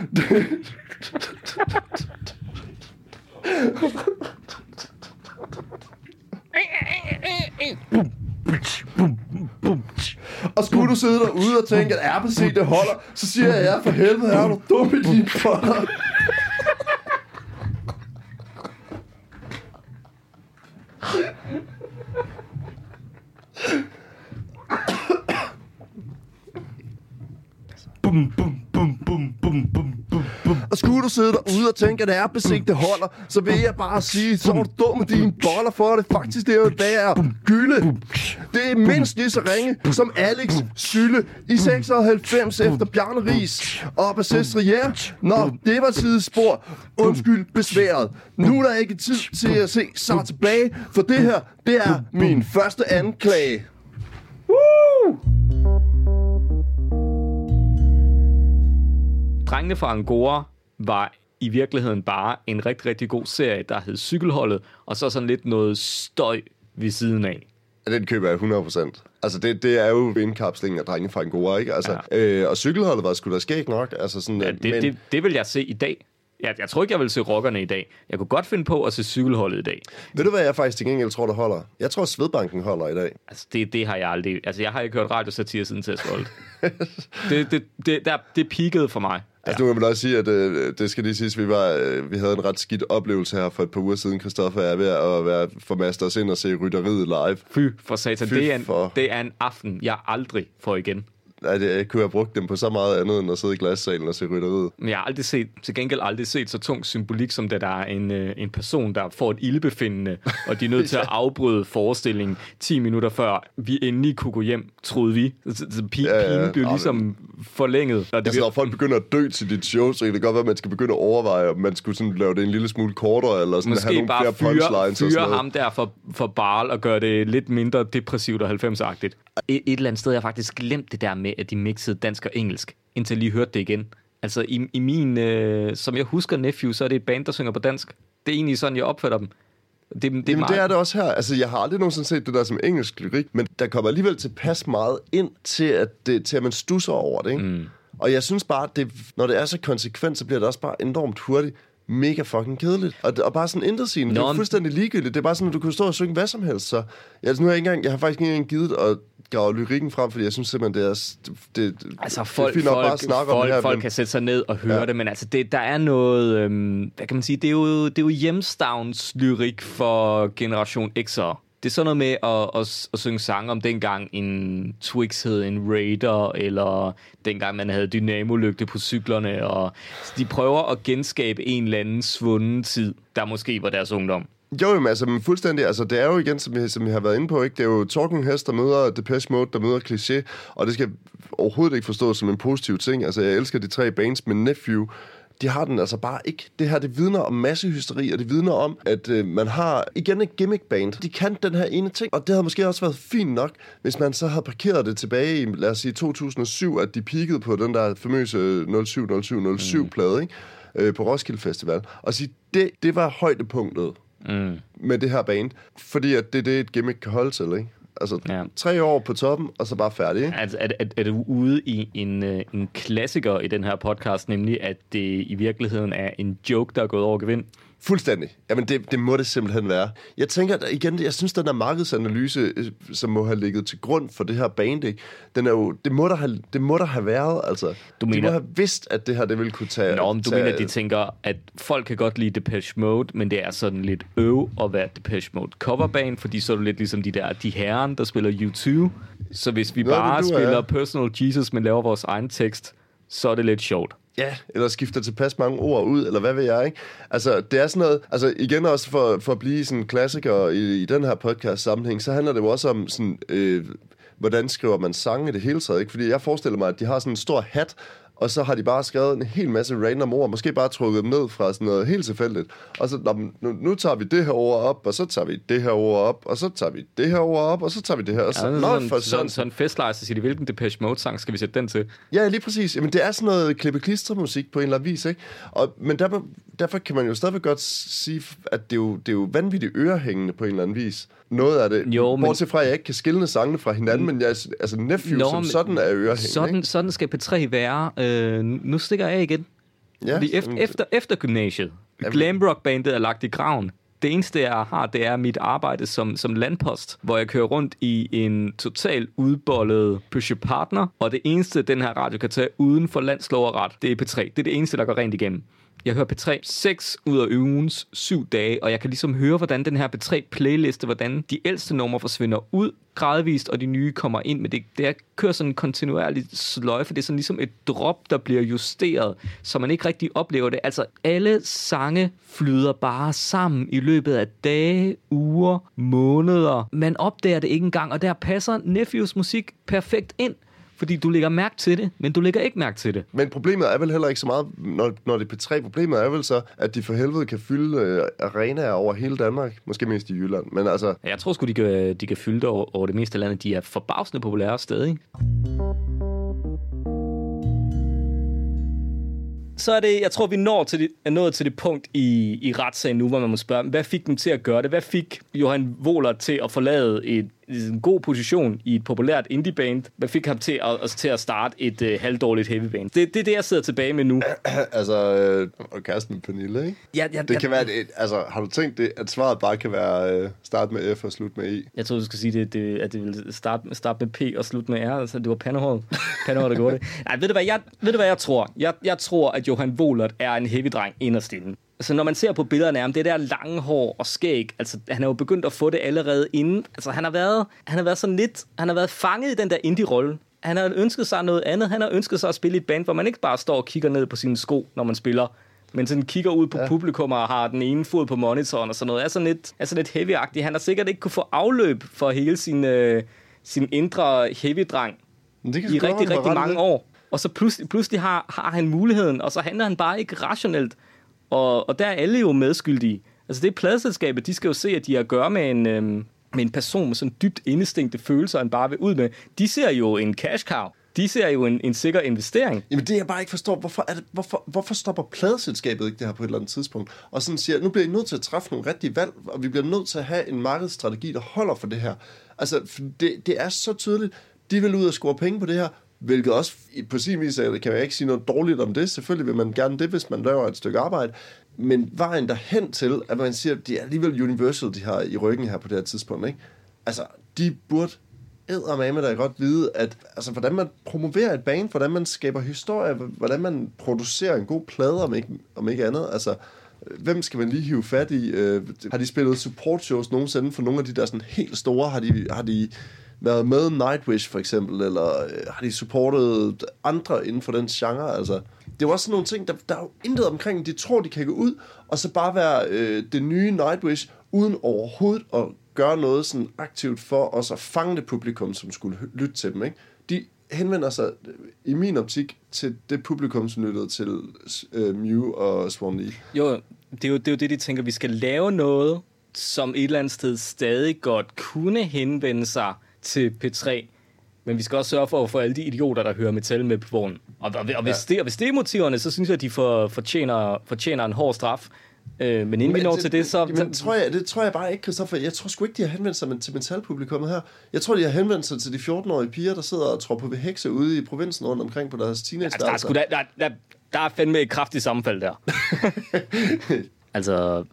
Og skulle du sidde derude og tænke, at RPC det holder, så siger jeg, ja for helvede, er du dum med dine boller? Og skulle du sidde derude og tænke, at det er besigt, det holder, så vil jeg bare sige, så er du dum med dine boller for det. Faktisk, det er jo værd gylde. Det er mindst lige så ringe som Alex Sylle i 96 efter Bjarne Ries og Bassist Rier. Nå, det var sidespor. Undskyld besværet. Nu er der ikke tid til at se sig tilbage, for det her, det er min første anklage. Woo! Drengene fra Angora var i virkeligheden bare en rigtig, rigtig god serie, der hed Cykelholdet, og så sådan lidt noget støj ved siden af. Den køber jeg 100%. Altså, det, det er jo indkapslingen af drenge fra Angora, ikke? Altså, ja. øh, og cykelholdet var sgu da skægt nok. Altså, sådan, Ja, at- det, det, det vil jeg se i dag. Jeg, jeg tror ikke, jeg vil se rockerne i dag. Jeg kunne godt finde på at se cykelholdet i dag. Ved du, hvad jeg faktisk til gengæld tror, der holder? Jeg tror, Svedbanken holder i dag. Altså, det, det har jeg aldrig... Altså, jeg har ikke hørt radiosatire siden Testvold. det, det, det, der, det peakede for mig. Altså, nu kan man også sige, at øh, det skal lige siges, vi, var, øh, vi havde en ret skidt oplevelse her for et par uger siden. Christoffer er ved at være formastet os ind og se rytteriet live. Fy for satan. Fy det, er en, for- det er en aften, jeg aldrig får igen. Nej, det, jeg kunne have brugt dem på så meget andet, end at sidde i glassalen og se rytteriet. Men jeg har aldrig set, til gengæld aldrig set så tung symbolik, som det der er en, øh, en person, der får et ildbefindende, og de er nødt til at afbryde forestillingen 10 minutter før vi endelig kunne gå hjem, troede vi. Så, så pi, Ja, ja. pinen blev Ja, ligesom forlænget. Og det Altså, når folk begynder at dø til dit show, så kan det godt være, at man skal begynde at overveje, om man skulle sådan lave det en lille smule kortere, eller sådan have Måske nogle bare flere fyre, punchlines og fyre sådan noget. ham der for, for Barl og gøre det lidt mindre depressivt og 90-agtigt. Et, et eller andet sted har jeg faktisk glemt det der med, at de mixede dansk og engelsk, indtil jeg lige hørte det igen. Altså i, i min, øh, som jeg husker Nephew, så er det et band, der synger på dansk. Det er egentlig sådan, jeg opfatter dem. Det, det, er Jamen, meget, det er det også her. Altså, jeg har aldrig nogensinde set det der som engelsk lyrik, men der kommer alligevel tilpas meget ind til, at, det, til at man stusser over det, ikke? Mm. Og jeg synes bare, at det, når det er så konsekvent, så bliver det også bare enormt hurtigt mega fucking kedeligt. Og, og bare sådan intet sigende. Det er fuldstændig ligegyldigt. Det er bare sådan, at du kunne stå og synge hvad som helst. Så ja, altså, nu har jeg, ikke engang, jeg har faktisk ikke engang givet at grave lyrikken frem, fordi jeg synes simpelthen, det er, det, Altså det folk, er fint nok folk, bare at snakke folk, om det her. folk men- kan sætte sig ned og høre ja. Ja. det, men altså det, der er noget, øhm, hvad kan man sige, det er jo, det er jo hjemstavns lyrik for Generation X'er. Det er sådan noget med at, at, at synge sange om dengang en Twix hed en Raider, eller dengang man havde dynamolygte på cyklerne, og de prøver at genskabe en eller anden svunden tid, der måske var deres ungdom. Jo, men altså, men fuldstændig, altså, det er jo igen, som vi, som vi har været inde på, ikke? det er jo Talking Heads, der møder Depeche Mode, der møder Cliché, og det skal overhovedet ikke forstås som en positiv ting. Altså, jeg elsker de tre bands, men Nephew, de har den altså bare ikke. Det her, det vidner om massehysteri, og det vidner om, at øh, man har igen et gimmick-band. De kan den her ene ting, og det havde måske også været fint nok, hvis man så havde parkeret det tilbage i, lad os sige, 2007, at de peakede på den der famøse 07-07-07-plade, ikke? Øh, på Roskilde Festival, og sige, det, det var højdepunktet Mm. med det her band, fordi at det er det, et gimmick kan holde til, ikke? Altså, Ja. tre år på toppen, og så bare færdig, ikke? Altså, er, er, er du ude i en, øh, en klassiker i den her podcast, nemlig at det i virkeligheden er en joke, der er gået over gevind? Fuldstændig. Jamen, det, det må det simpelthen være. Jeg tænker, at igen, jeg synes, den der markedsanalyse, øh, som må have ligget til grund for det her band, ikke? Den er jo, det, må der have, det må der have været, altså. Du De mener- må have vidst, at det her, det ville kunne tage... Nå, men du tage, mener, de tænker, at folk kan godt lide Depeche Mode, men det er sådan lidt øv at være Depeche Mode coverband, fordi så er du lidt ligesom de der, de herren, der spiller U2. Så hvis vi Nå, bare du er- spiller Personal Jesus, men laver vores egen tekst, så er det lidt sjovt. Ja, eller skifter tilpas mange ord ud, eller hvad ved jeg, ikke? Altså, det er sådan noget... Altså, igen også for, for at blive sådan en klassiker i, i den her podcast-sammenhæng, så handler det jo også om sådan... Øh, hvordan skriver man sange i det hele taget, ikke? Fordi jeg forestiller mig, at de har sådan en stor hat, og så har de bare skrevet en hel masse random ord, måske bare trukket dem ned fra sådan noget helt tilfældigt. Og så, "Nå, men nu, nu tager vi det her ord op, og så tager vi det her ord op, og så tager vi det her ord op, og så tager vi det her. Og så, Ja, sådan, for sådan, sådan, en festlejr, så siger de, hvilken Depeche Mode-sang skal vi sætte den til? Ja, lige præcis. Jamen, det er sådan noget klippe musik på en eller anden vis, ikke? Og, men derfor, derfor kan man jo stadigvæk godt sige, at det er jo, det er jo vanvittigt ørehængende på en eller anden vis. Noget af det. Jo, men- Bortset fra, at jeg ikke kan skille sangene fra hinanden, men jeg, altså Nephew Nå, som sådan er ørehængende, sådan, ikke? sådan skal P3 være. Øh, nu stikker jeg igen. Ja, Fordi efter, efter, efter gymnasiet, Jamen- glam rock bandet er lagt i graven. Det eneste, jeg har, det er mit arbejde som, som landpost, hvor jeg kører rundt i en total udbollet Peugeot Partner, og det eneste, den her radio kan tage uden for landslov og ret, det er P3. Det er det eneste, der går rent igennem. Jeg hører P3 6 ud af ugens 7 dage, og jeg kan ligesom høre, hvordan den her P3-playliste, hvordan de ældste numre forsvinder ud gradvist, og de nye kommer ind. Men det, det kører sådan en kontinuerlig sløjfe. Det er sådan ligesom et drop, der bliver justeret, så man ikke rigtig oplever det. Altså, alle sange flyder bare sammen i løbet af dage, uger, måneder. Man opdager det ikke engang, og der passer Nephews musik perfekt ind. Fordi du lægger mærke til det, men du lægger ikke mærke til det. Men problemet er vel heller ikke så meget, når, når det er P3. Problemet er vel så, at de for helvede kan fylde øh, arenaer over hele Danmark. Måske mest i Jylland. Men altså, Jeg tror sgu, de kan, de kan fylde det over, over det meste af landet. De er forbavsende populære stadig. Så er det, jeg tror, vi når til det, er nået til det punkt i, i retssagen nu, hvor man må spørge, hvad fik dem til at gøre det? Hvad fik Johan Wohler til at forlade et en god position i et populært indie-band, hvad fik ham til at, til at starte et øh, halvdårligt heavy-band. Det, det er det, jeg sidder tilbage med nu. altså, øh, og kæresten med Pernille, ikke? Ja, ja, Det kan være, det, altså, har du tænkt det, at svaret bare kan være øh, start med F og slut med E? Jeg troede, du skulle sige, det, det, at det ville starte, starte med P og slutte med R. Altså, det var pandehåret. Pandehåret, der gjorde det. Nej, ved du hvad jeg, ved du, hvad jeg tror? Jeg, jeg tror, at Johan Wohlert er en heavy-dreng inderst inde. Altså, når man ser på billederne af ham, det der lange hår og skæg, altså, han er jo begyndt at få det allerede inden. Altså, han har været, han har været sådan lidt, han har været fanget i den der indie-rolle. Han har ønsket sig noget andet. Han har ønsket sig at spille i et band, hvor man ikke bare står og kigger ned på sine sko, når man spiller, men sådan kigger ud på ja. publikum og har den ene fod på monitoren og sådan noget. Er sådan lidt, er sådan lidt heavy-agtig. Han har sikkert ikke kunne få afløb for hele sin, øh, sin indre heavy-dreng i rigtig, rigtig mange år. Og så pludselig, pludselig har, har han muligheden, og så handler han bare ikke rationelt. Og, og der er alle jo medskyldige. Altså det er pladselskabet, de skal jo se, at de har at gøre med en, øhm, med en person med sådan dybt indestængte følelser, han bare vil ud med. De ser jo en cash cow. De ser jo en, en sikker investering. Jamen det jeg bare ikke forstår, hvorfor, er det, hvorfor, hvorfor stopper pladeselskabet ikke det her på et eller andet tidspunkt? Og sådan siger, nu bliver I nødt til at træffe nogle rigtige valg, og vi bliver nødt til at have en markedsstrategi, der holder for det her. Altså, det, det er så tydeligt, de vil ud og score penge på det her, hvilket også på sin vis er- kan jeg ikke sige noget dårligt om det. Selvfølgelig vil man gerne det, hvis man laver et stykke arbejde. Men vejen derhen til, at man siger, at de er alligevel Universal, de har i ryggen her på det her tidspunkt, ikke? Altså, de burde eddermame da godt vide, at altså, hvordan man promoverer et band, hvordan man skaber historie, hvordan man producerer en god plade, om ikke, om ikke andet. Altså, hvem skal man lige hive fat i? Øh, har de spillet support shows nogensinde for nogle af de der sådan helt store? Har de, har de været med Nightwish for eksempel, eller øh, har de supportet andre inden for den genre? Altså, det er jo også sådan nogle ting, der, der er jo intet omkring, de tror, de kan gå ud, og så bare være øh, det nye Nightwish, uden overhovedet at gøre noget sådan aktivt for os at fange det publikum, som skulle lytte til dem. Ikke? De henvender sig øh, i min optik til det publikum, som lyttede til øh, Mew og Swarm Lee. Jo, det er jo, det er jo det, de tænker, vi skal lave noget, som et eller andet sted stadig godt kunne henvende sig til P3, men vi skal også sørge for at få alle de idioter, der hører metal med på vognen. Og, og, og, hvis, det, og hvis det er motiverne, så synes jeg, at de for, fortjener, fortjener en hård straf. Øh, men inden vi når til det, så... Men, tror jeg, det tror jeg bare ikke, Christoffer. Jeg tror sgu ikke, de har henvendt sig til metalpublikummet her. Jeg tror, de har henvendt sig til de 14-årige piger, der sidder og tror på hekse ude i provinsen rundt omkring på deres teenage Altså, der, er sgu, da, der, der, der er fandme et kraftigt sammenfald der. altså,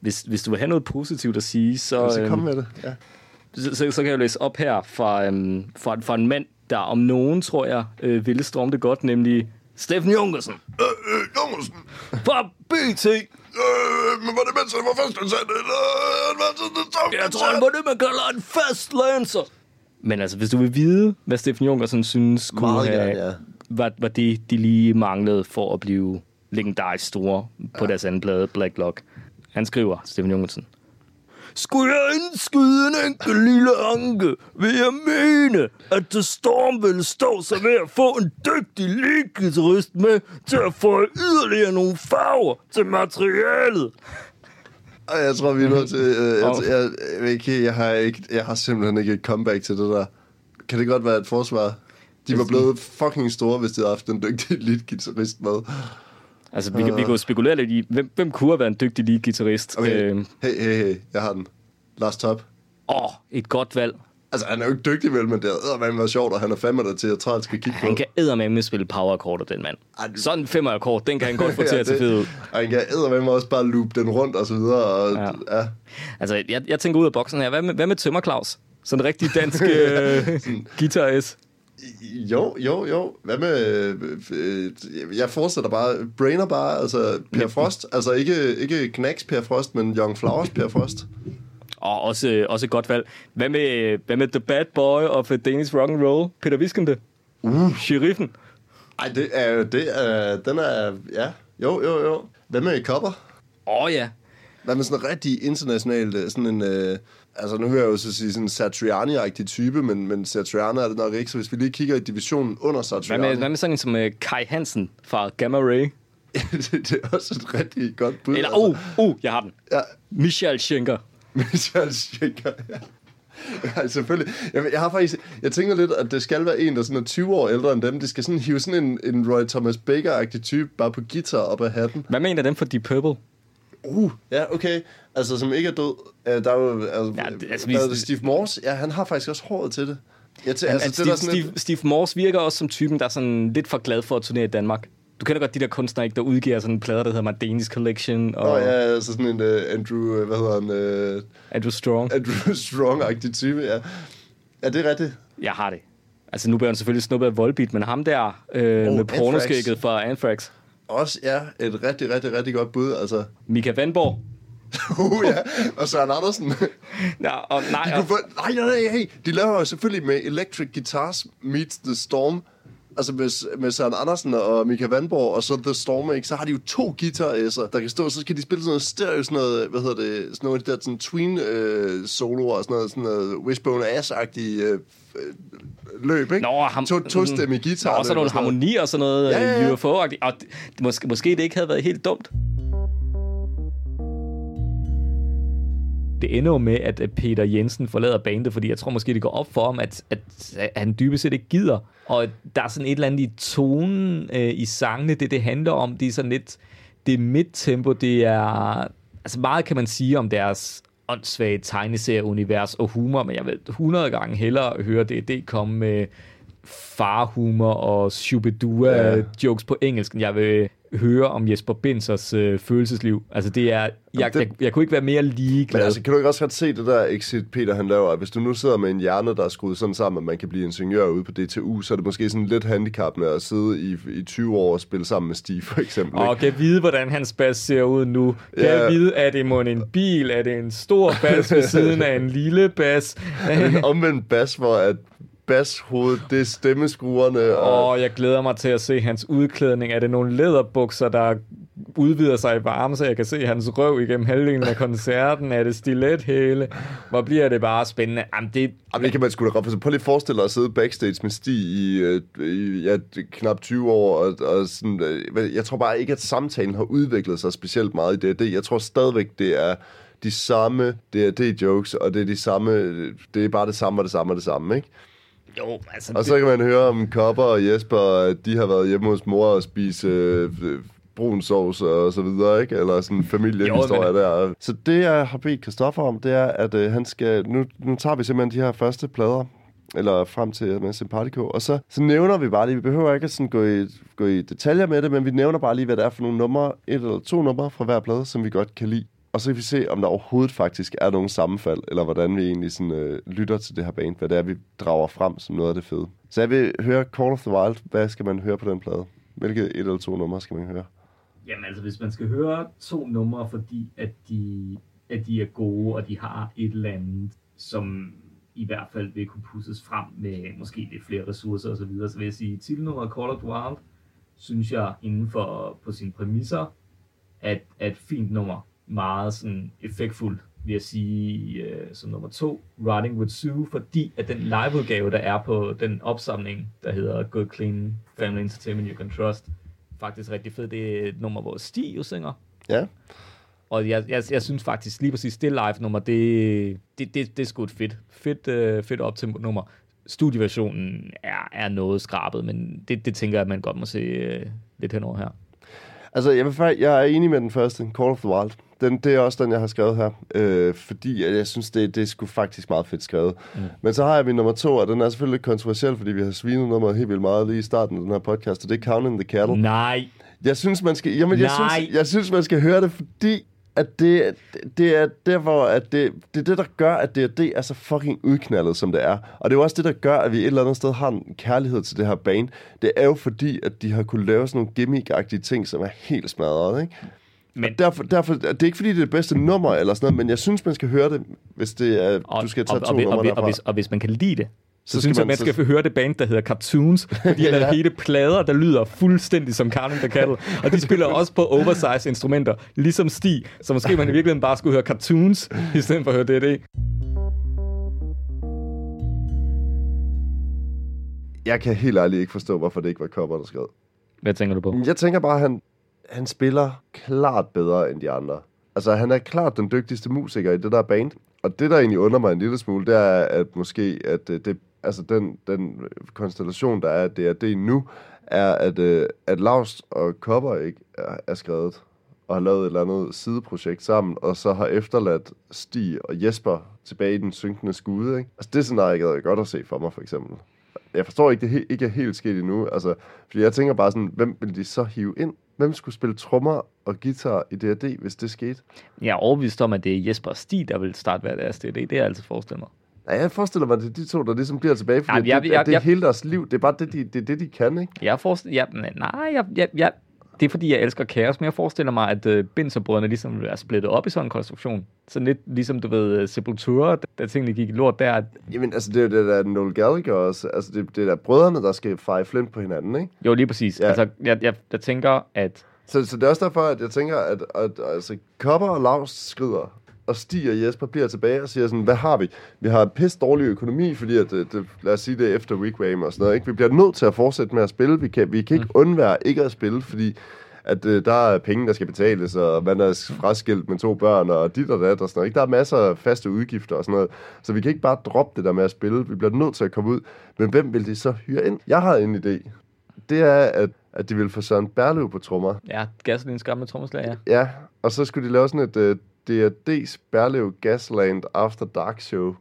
hvis, hvis du vil have noget positivt at sige, så, Så kom øhm, med det. Ja. Så, så, så kan jeg læse op her fra, øhm, fra, fra en mand, der om nogen, tror jeg, øh, ville storme det godt, nemlig Steffen Jungersen Øh, øh, Jongersen. fra BT. Øh, men var det mens han var fastansat, eller han var sådan en tom Jeg tror, han var det, man kalder en fastlancer. Men altså, hvis du vil vide, hvad Steffen Jungersen synes, kunne Meget have, gerne, ja. var, var det, de lige manglede for at blive legendarisk store på ja. deres anden plade, Black Lock. Han skriver, Steffen Jungersen. Skulle jeg indskyde en enkelt lille anke, vil jeg mene, at The Storm ville stå sig ved at få en dygtig leadguitarist med til at få yderligere nogle farver til materialet. Ej, jeg tror, vi er nødt til... Øh, jeg, jeg, jeg, jeg, jeg, har ikke, jeg har simpelthen ikke et comeback til det der. Kan det godt være et forsvar? De var blevet fucking store, hvis de havde haft en dygtig lead-guitarist med. Altså, vi, kan, vi kan jo spekulere lidt i, hvem, hvem kunne have været en dygtig lead-guitarist? Okay, Øhm, hey, hey, hey, jeg har den. Lars Top. Åh, et godt valg. Altså, han er jo ikke dygtig, vel, men det havde været sjovt, og han er fandme der til, at træet skal kigge på. Han kan eddermame spille power den mand. Ej, du- Sådan en femmer akkord, den kan han godt få til at se fed ud. Og han kan eddermame også bare loop den rundt og så videre. Og, Ja. ja. ja. Altså, jeg, jeg tænker ud af boksen her. Hvad med, hvad med Tømmer Claus? Sådan en rigtig dansk øh, guitar S. Jo, jo, jo. Hvad med... Øh, øh, jeg forestiller bare... Brainer bare, altså Per Frost. Altså ikke, ikke Knacks Per Frost, men Young Flowers Per Frost. Og også, øh, også et godt valg. Hvad med, hvad med The Bad Boy of Danish Rock and Roll? Peter Viskende? Uh. Sheriffen? Ej, det er... Det er den er... Ja. Jo, jo, jo. Hvad med Copper? Åh oh, ja. Hvad med sådan en rigtig international... øh, Sådan en... Øh, altså, nu hører jeg jo så sige sådan en Satriani-agtig type, men, men Satriani er det nok ikke. Så hvis vi lige kigger i divisionen under Hvad Satriani... med, hvad med sådan en som uh, Kai Hansen fra Gamma Ray? det, er også et rigtig godt bud. Eller, uh, uh, jeg har den. Ja, Michael Schenker. Michael Schenker, ja. Ja, selvfølgelig. Jeg, jeg har faktisk, jeg tænker lidt, at det skal være en, der sådan er 20 år ældre end dem. De skal sådan hive sådan en, en Roy Thomas Baker-agtig type bare på guitar op af hatten. Hvad mener dem for Deep Purple? Uh, ja, okay. Altså, som ikke er død. Uh, der er jo, altså, Ja, det- altså, altså, vi- Steve Morse, ja, han har faktisk også håret til det. Ja, til, Altså, altså, Steve, det der sådan Steve, Steve Morse virker også som typen, der er sådan lidt for glad for at turnere i Danmark. Du kender godt de der kunstnere, ikke, der udgiver sådan en plade, der hedder Mardenis Collection, og Nå, ja, altså sådan en uh, Andrew, uh, hvad hedder han, uh, Andrew Strong. Andrew Strong-agtig type, ja. Ja, det er rigtigt. Jeg har det. Altså, nu bliver han selvfølgelig snuppet af Volbeat, men ham der øh, Oh, med pornoskægget fra Anthrax. Også, ja, et rigtig, rigtig, rigtig godt bud, altså. Mika Vandborg. Uh, ja, og Søren Andersen. Ja, og nej, De og, kunne få, nej, nej, nej, hey. De laver jo selvfølgelig med Electric Guitars Meets The Storm. Altså med, med Søren Andersen og Mika Vandborg, og så The Storm, ikke? så har de jo to guitar der kan stå, så skal de spille sådan noget stereo, sådan noget, hvad hedder det, sådan noget af de der sådan tween øh, soloer, og sådan noget, sådan noget Wishbone Ass-agtige øh, øh, løb, ikke? Nå, ham, to, to stemme guitar. Nå, og så nogle harmonier og sådan noget Ja, ja, ja. UFO-agtigt. Og måske, måske det ikke havde været helt dumt. Det ender jo med, at Peter Jensen forlader bandet, fordi jeg tror måske, det går op for ham, at, at, at han dybest set ikke gider. Og der er sådan et eller andet i tonen øh, i sangene, det det handler om. Det er sådan lidt, det er midtempo, det er, altså meget kan man sige om deres åndssvage tegneserieunivers og humor, men jeg vil 100 gange hellere høre det komme med farhumor og shubidua Ja. jokes på engelsk, jeg vil høre om Jesper Bensers øh, følelsesliv. Altså det er, jeg, det- jeg, jeg kunne ikke være mere ligeglad. Men altså, kan du ikke også godt se det der exit, Peter han laver? at Hvis du nu sidder med en hjerne, der er skruet sådan sammen, at man kan blive ingeniør ude på DTU, så er det måske sådan lidt handicappende at sidde i, i 20 år og spille sammen med Steve, for eksempel. Og ikke? kan vide, hvordan hans bas ser ud nu. Kan Ja. vide, er det mon en bil? Er det en stor bas ved siden af en lille bas? en omvendt bas, hvor at bashovedet, det er stemmeskruerne. Og, Og jeg glæder mig til at se hans udklædning. Er det nogle læderbukser, der udvider sig i varme, så jeg kan se hans røv igennem halvdelen af koncerten? Er det stilethæle? Hvor bliver det bare spændende? Jamen, det, Jamen, det kan man sgu da godt forstå. Prøv lige at forestille dig at sidde backstage med Stig i, øh, i ja, knap 20 år, og, og sådan, øh, jeg tror bare ikke, at samtalen har udviklet sig specielt meget i D&D. Jeg tror stadigvæk, det er de samme D&D-jokes, og det er de samme, det er bare det samme og det samme og det samme, ikke? Jo, altså... Og så kan man høre om Kopper og Jesper, at de har været hjemme hos mor og spise øh, brun sovs og så videre, ikke? Eller sådan en familiehistorie men- der. Så det, jeg har bedt Christoffer om, det er, at øh, han skal... Nu, nu tager vi simpelthen de her første plader, eller frem til med Sympatico, og så, så nævner vi bare lige, vi behøver ikke at sådan gå, i, gå i detaljer med det, men vi nævner bare lige, hvad det er for nogle numre, et eller to numre fra hver plade, som vi godt kan lide. Og så kan vi se, om der overhovedet faktisk er nogen sammenfald, eller hvordan vi egentlig sådan, øh, lytter til det her band, hvad det er, vi drager frem som noget af det fede. Så jeg vil høre Call of the Wild. Hvad skal man høre på den plade? Hvilke et eller to numre skal man høre? Jamen altså, hvis man skal høre to numre, fordi at de, at de er gode, og de har et eller andet, som i hvert fald vil kunne pusses frem med måske lidt flere ressourcer osv., så, videre, så vil jeg sige, titelnummeret Call of the Wild, synes jeg inden for på sine præmisser, at, at fint nummer, meget sådan effektfuldt, vil jeg sige, øh, som nummer to, Riding with Sue, fordi at den liveudgave, der er på den opsamling, der hedder Good Clean Family Entertainment You Can Trust, faktisk rigtig fed. Det er et nummer, hvor Stig jo synger. Ja. Og jeg, jeg, jeg synes faktisk lige præcis, det live-nummer, det, det, det, det er sgu et fedt, fedt, øh, fedt op til nummer. Studieversionen er, er noget skrabet, men det, det tænker jeg, at man godt må se øh, lidt henover her. Altså, jeg, vil, jeg er enig med den første, Call of the Wild. Den, det er også den, jeg har skrevet her, øh, fordi jeg synes, det, det er sgu faktisk meget fedt skrevet. Mm. Men så har jeg min nummer to, og den er selvfølgelig lidt kontroversiel, fordi vi har svinet nummeret helt vildt meget lige i starten af den her podcast, og det er Counting the Cattle. Nej, Jeg synes, man skal, jamen, jeg Nej. synes, jeg synes, man skal høre det, fordi at det, det er der, hvor at det, det er det, der gør, at det, det er så fucking udknaldet, som det er. Og det er jo også det, der gør, at vi et eller andet sted har en kærlighed til det her band. Det er jo fordi, at de har kunne lave sådan nogle gimmick-agtige ting, som er helt smadret, ikke? Men- derfor, derfor, det er ikke fordi, det er det bedste nummer eller sådan noget, men jeg synes, man skal høre det, hvis det er, og, du skal tage og, to og, numre og, derfra. og, hvis, og hvis man kan lide det, så, Så synes jeg, man- man skal høre det band, der hedder Cartoons, fordi de har lavet Ja. hele plader, der lyder fuldstændig som Counting the Cattle, og de spiller også på oversized instrumenter, ligesom Stig, så måske man i virkeligheden bare skulle høre Cartoons, i stedet for at høre det. Jeg kan helt ærligt ikke forstå, hvorfor det ikke var Copper, der skrev. Hvad tænker du på? Jeg tænker bare, at han, han spiller klart bedre end de andre. Altså, han er klart den dygtigste musiker i det der band. Og det, der egentlig under mig en lille smule, det er, at måske, at øh, det, altså den, den konstellation, der er, at det er det nu, er, at, øh, at Laust og Kopper ikke er, er skrevet. og har lavet et eller andet sideprojekt sammen, og så har efterladt Stig og Jesper tilbage i den synkende skude. Ikke? Altså det scenarie gad jeg godt at se for mig, for eksempel. Jeg forstår ikke, det he- ikke er helt sket endnu. Altså, fordi jeg tænker bare sådan, hvem vil de så hive ind? Hvem skulle spille trommer og guitar i D&D, hvis det skete? Jeg er overbevist om, at det er Jesper og Stig, der vil starte hver deres DD. Det er jeg altid forestillet mig. Nej, jeg forestiller mig, at det er de to, der ligesom bliver tilbage, fordi Jamen, det, jeg- det, jeg- det er jeg- hele deres liv. Det er bare det, de, det, er det, de kan, ikke? Jeg forestiller... Jeg, nej, jeg, jeg, jeg, det er fordi, jeg elsker kaos, men jeg forestiller mig, at uh, Binserbrødrene ligesom er splittet op i sådan en konstruktion. Så lidt ligesom, du ved, uh, Sepultura, da tingene gik lort der. Jamen, altså, det er jo det der Noel Gallagher også. Altså, det, det er der brødrene, der skal feje flint på hinanden, ikke? Jo, lige præcis. Ja. Altså, jeg, jeg, jeg tænker, at... Så, så det er også derfor, at jeg tænker, at, at, at altså, Kopper og Lars skrider, og Stig og Jesper bliver tilbage og siger sådan, hvad har vi? Vi har pisse dårlig økonomi, fordi at, det, det, lad os sige det er efter Wigwam og sådan noget, ikke? Vi bliver nødt til at fortsætte med at spille. Vi kan, vi kan ikke undvære ikke at spille, fordi at øh, der er penge, der skal betales, og man er fraskilt med to børn, og dit og dat og sådan noget. Ikke? Der er masser af faste udgifter og sådan noget. Så vi kan ikke bare droppe det der med at spille. Vi bliver nødt til at komme ud. Men hvem vil de så hyre ind? Jeg har en idé. Det er, at, at de vil få Søren Berløv på trommer. Ja, Gasolins gamle trommeslag, ja. Ja, og så skulle de lave sådan et uh, D&D's Berlev Gasland After Dark show.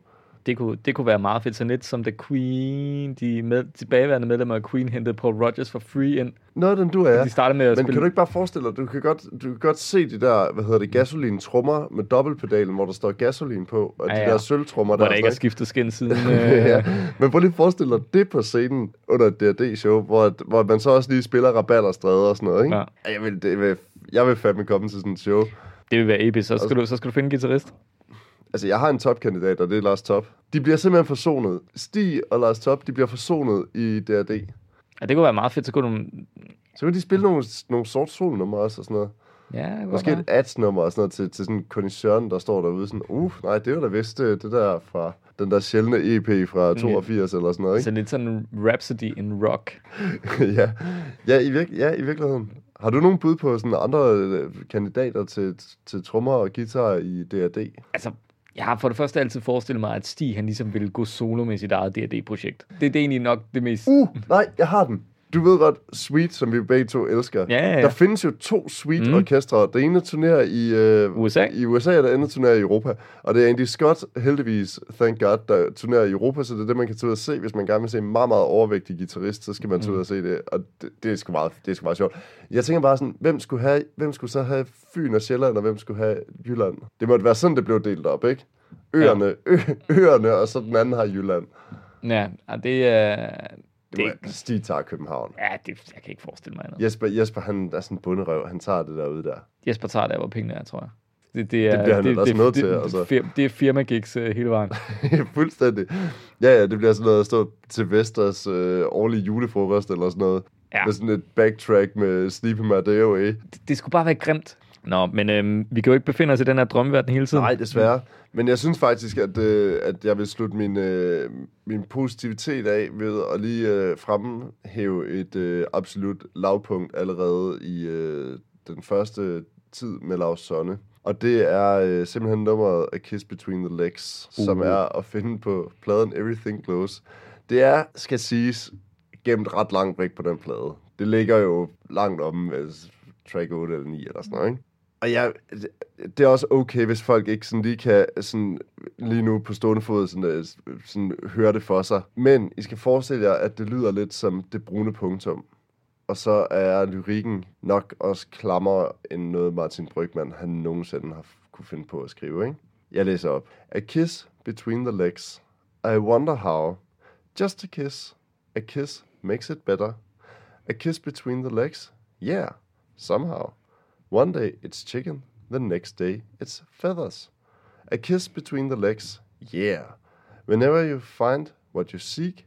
Det kunne, det kunne være meget fedt. Sådan lidt som The Queen, de med, tilbageværende medlemmer af Queen hentede Paul Rogers for free ind. Af den du er. De startede med at Men spille... kan du ikke bare forestille dig, du kan godt, du kan godt se de der, hvad hedder det, gasolin trommer med dobbeltpedalen, hvor der står gasolin på, og Ja, de ja. der sølvtrommer hvor der. der ikke er skiftet skin siden... ja. Øh, Men prøv lige at forestille dig det på scenen under et D&D-show, hvor, hvor man så også lige spiller rabalderstræder og sådan noget, ikke? Ja. Jeg, vil, det vil, jeg vil fandme komme til sådan et show. Det vil være episk. Så skal, du, så skal du finde en guitarist. Altså, jeg har en topkandidat, og det er Lars Top. De bliver simpelthen forsonet. Stig og Lars Top, de bliver forsonet i D&D. Ja, det kunne være meget fedt. Så kunne du... Så kan de spille nogle, nogle sort sol numre også og sådan noget. Ja, kunne Måske et ads-nummer og sådan noget til, til sådan en kondisøren, der står derude sådan, uh, nej, det var da vist det, det der fra den der sjældne EP fra 82 eller sådan noget, Så lidt sådan en Rhapsody in rock. ikke? ja. Ja, i virke, ja, i virkeligheden. Har du nogen bud på sådan andre øh, kandidater til, til trommer og guitar i D&D? Altså, jeg har for det første altid forestillet mig, at Stig han ligesom ville gå solo med sit eget D&D-projekt. Det, det er egentlig nok det mest... Uh, nej, jeg har den. Du ved godt, Sweet, som vi begge to elsker. Ja, ja, ja. Der findes jo to Sweet-orkestre. Det ene turnerer i, øh, USA. i USA, og det andet turnerer i Europa. Og det er Andy Scott, heldigvis, thank God, der turnerer i Europa, så det er det, man kan tage ud og se. Hvis man gerne vil se en meget, meget overvægtig guitarist, så skal man tage ud og se det. Og det, det, er sgu meget, det er sgu meget sjovt. Jeg tænker bare sådan, hvem skulle, have, hvem skulle så have Fyn og Sjælland, og hvem skulle have Jylland? Det måtte være sådan, det blev delt op, ikke? Øerne, ø, øerne, og så den anden har Jylland. Ja, det er... Det må det... Stig tager København. Ja, det, jeg kan ikke forestille mig andet. Jesper, Jesper, han er sådan en bunderøv. Han tager det derude der. Jesper tager der, hvor pengene er, tror jeg. Det, det, er, Det bliver han ellers nødt til, det, altså. Det, det er firma-gigs uh, hele vejen. Fuldstændig. Ja, ja, det bliver sådan noget at stå til Vesters øh, årlige julefrokost eller sådan noget. Ja. Med sådan et backtrack med Sleepy My Day Away. Det, det skulle bare være grimt. Nå, men øhm, vi kan jo ikke befinde os i den her drømmeverden hele tiden. Nej, desværre. Men jeg synes faktisk, at, øh, at jeg vil slutte min, øh, min positivitet af ved at lige øh, fremhæve et øh, absolut lavpunkt allerede i øh, den første tid med Lars Sonne. Og det er øh, simpelthen nummeret A Kiss Between the Legs, uh. som Uh. er at finde på pladen Everything Glows. Det er, skal siges, gemt ret langt væk på den plade. Det ligger jo langt om øh, track 8 eller 9 eller sådan noget, ikke? Og jeg, det, er også okay, hvis folk ikke sådan lige kan sådan, lige nu på stående fod sådan, øh, sådan, høre det for sig. Men I skal forestille jer, at det lyder lidt som det brune punktum. Og så er lyrikken nok også klammer end noget Martin Brygman, han nogensinde har kunne finde på at skrive. Ikke? Jeg læser op. A kiss between the legs. I wonder how. Just a kiss. A kiss makes it better. A kiss between the legs. Yeah, somehow. One day it's chicken, the next day it's feathers. A kiss between the legs, yeah. Whenever you find what you seek,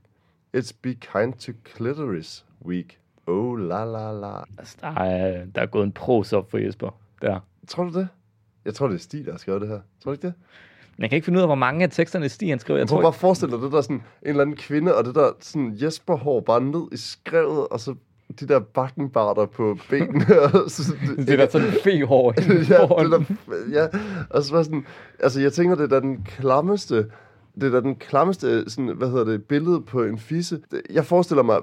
it's be kind to clitoris week. Oh la la la. Altså, der, er, der er gået en pros op for Jesper. Der. Tror du det? Jeg tror, det er Stig, der har skrevet det her. Tror du ikke det? Jeg kan ikke finde ud af, hvor mange af teksterne Stig han skriver. Jeg tror bare forestille dig det der sådan en eller anden kvinde, og det der sådan Jesper-hår bare ned i skrevet, og så de der bakkenbarter på benene. og så, det er der sådan fe-hår ja, det der, ja, og så var sådan, altså jeg tænker, det er da den klammeste, det er da den klammeste, sådan, hvad hedder det, billede på en fisse. Det- Jeg forestiller mig,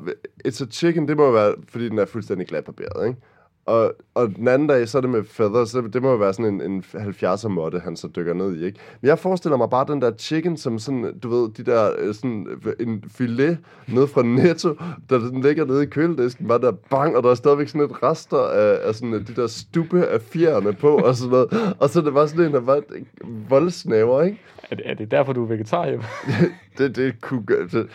it's a chicken, det må være, fordi den er fuldstændig glatbarberet, ikke? Og, og den anden dag, så er det med feathers. Så det må jo være sådan en, en 70'er måtte, han så dykker ned i, ikke? Men jeg forestiller mig bare den der chicken, som sådan, du ved, de der, øh, sådan en filet ned fra Netto, der den ligger nede i køledisken, bare der bang, og der er stadigvæk sådan et rester af, af sådan de der stube af fjerne på, og sådan noget. Og så er det bare sådan en, der var voldsnæver, ikke? Er det, er det derfor, du er vegetar, det, det kunne gøre... Det.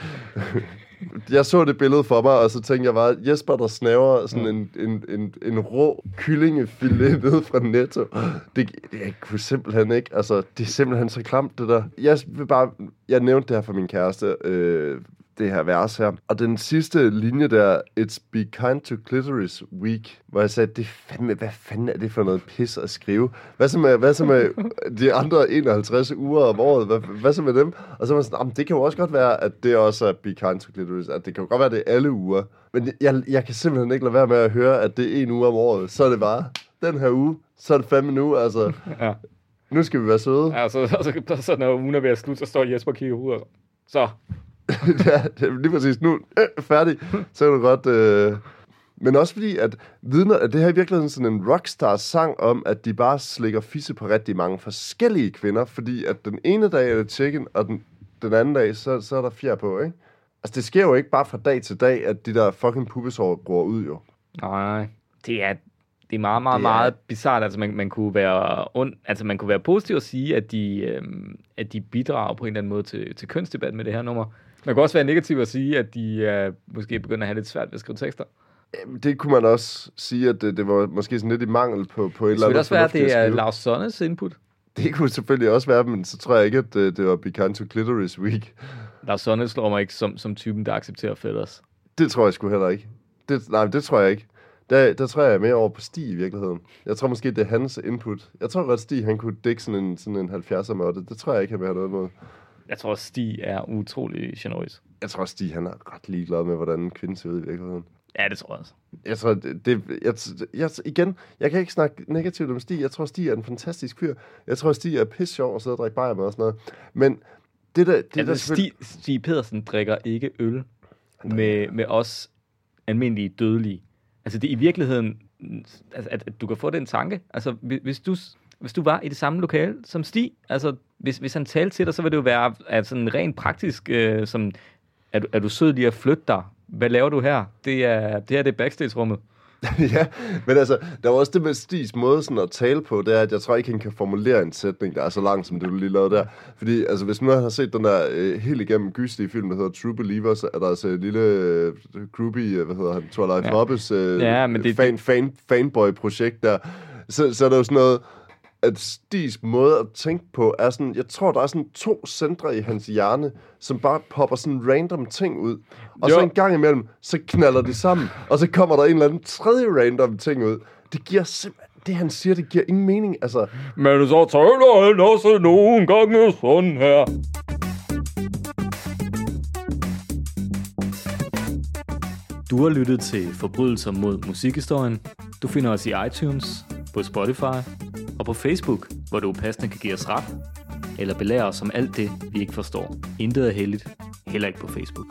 Jeg så det billede for mig, og så tænkte jeg bare, Jesper, der snaver sådan en, en, en, en rå kyllingefilet ned fra Netto. Det, jeg kunne simpelthen ikke, altså, det er simpelthen så klamt, det der. Jeg vil bare, jeg nævnte det her for min kæreste, øh, det her vers her. Og den sidste linje der, It's Be Kind to Clitoris Week, hvor jeg sagde, det fandme, hvad fanden er det for noget pis at skrive? Hvad så med, hvad så med de andre 51 uger om året? Hvad, hvad så med dem? Og så var sådan, det kan jo også godt være, at det også er Be Kind to Clitoris. At det kan jo godt være, det er alle uger. Men jeg, jeg kan simpelthen ikke lade være med at høre, at det er en uge om året. Så er det bare den her uge, så er det fandme nu, altså. Ja. Nu skal vi være søde. Ja, så, så, så, så når ugen er ved at slutte, så står Jesper og kigger ud og så, ja, lige præcis. Nu øh, færdig. Så kan du godt... Øh... Men også fordi, at vidner, at det her i virkeligheden sådan en rockstar-sang om, at de bare slikker fisse på rigtig mange forskellige kvinder, fordi at den ene dag er det chicken, og den, den anden dag, så, så er der fjer på, ikke? Altså, det sker jo ikke bare fra dag til dag, at de der fucking pubesår går ud, jo. Nej, det er, det er meget, meget, det er... meget bizart. Altså, man, man, kunne være und, altså, man kunne være positiv og sige, at de, øhm, at de bidrager på en eller anden måde til, til kønsdebat med det her nummer. Man kan også være negativ at sige, at de øh, måske begynder at have lidt svært ved at skrive tekster. Det kunne man også sige, at det, det var måske sådan lidt i mangel på, på et eller andet. Det også være, at det er Lars Sonnes input. Det kunne selvfølgelig også være, men så tror jeg ikke, at det, det var Become to Clitoris Week. Lars Sonne slår mig ikke som, som typen, der accepterer fætters. Det tror jeg sgu heller ikke. Det, nej, det tror jeg ikke. Der, der tror jeg mere over på Stig i virkeligheden. Jeg tror måske, det er hans input. Jeg tror godt, Stig han kunne dække sådan en, sådan en 70'er måtte. Det tror jeg ikke, han vil have noget med. Jeg tror, Stig er utrolig generøs. Jeg tror, Stig han er ret ligeglad med, hvordan en kvinde ser ud i virkeligheden. Ja, det tror jeg også. Jeg tror, det, det jeg, jeg, igen, jeg kan ikke snakke negativt om Stig. Jeg tror, Stig er en fantastisk fyr. Jeg tror, Stig er pisse sjov og sidder og drikker bajer med og sådan noget. Men det der... Det altså, der Stig, Stig Pedersen drikker ikke øl med, med os almindelige dødelige. Altså, det er i virkeligheden... Altså, at, at du kan få den tanke. Altså, hvis du hvis du var i det samme lokale som Stig, altså hvis, hvis han talte til dig, så vil det jo være at sådan rent praktisk, øh, som, er, du, er du sød lige at flytte dig? Hvad laver du her? Det er det, er det backstage-rummet. ja, men altså, der var også det med Stigs måde sådan at tale på, det er, at jeg tror ikke, han kan formulere en sætning, der er så lang, som det du lige lavede der. Fordi, altså, hvis man har set den der øh, helt igennem gystige film, der hedder True Believers, er der altså et lille øh, groupie, øh, hvad hedder han, Twilight ja. Hobbes øh, ja, men det, fan, fan, fanboy-projekt der. Så, så er der jo sådan noget, at Stis måde at tænke på er sådan, jeg tror, der er sådan to centre i hans hjerne, som bare popper sådan random ting ud. Og jo. så en gang imellem, så knaller de sammen, og så kommer der en eller anden tredje random ting ud. Det giver simpelthen det han siger, det giver ingen mening, altså. Men så taler han også nogle gange sådan her. Du har lyttet til Forbrydelser mod musikhistorien. Du finder os i iTunes, på Spotify og på Facebook, hvor du passende kan give os ret, eller belære os om alt det, vi ikke forstår. Intet er heldigt, heller ikke på Facebook.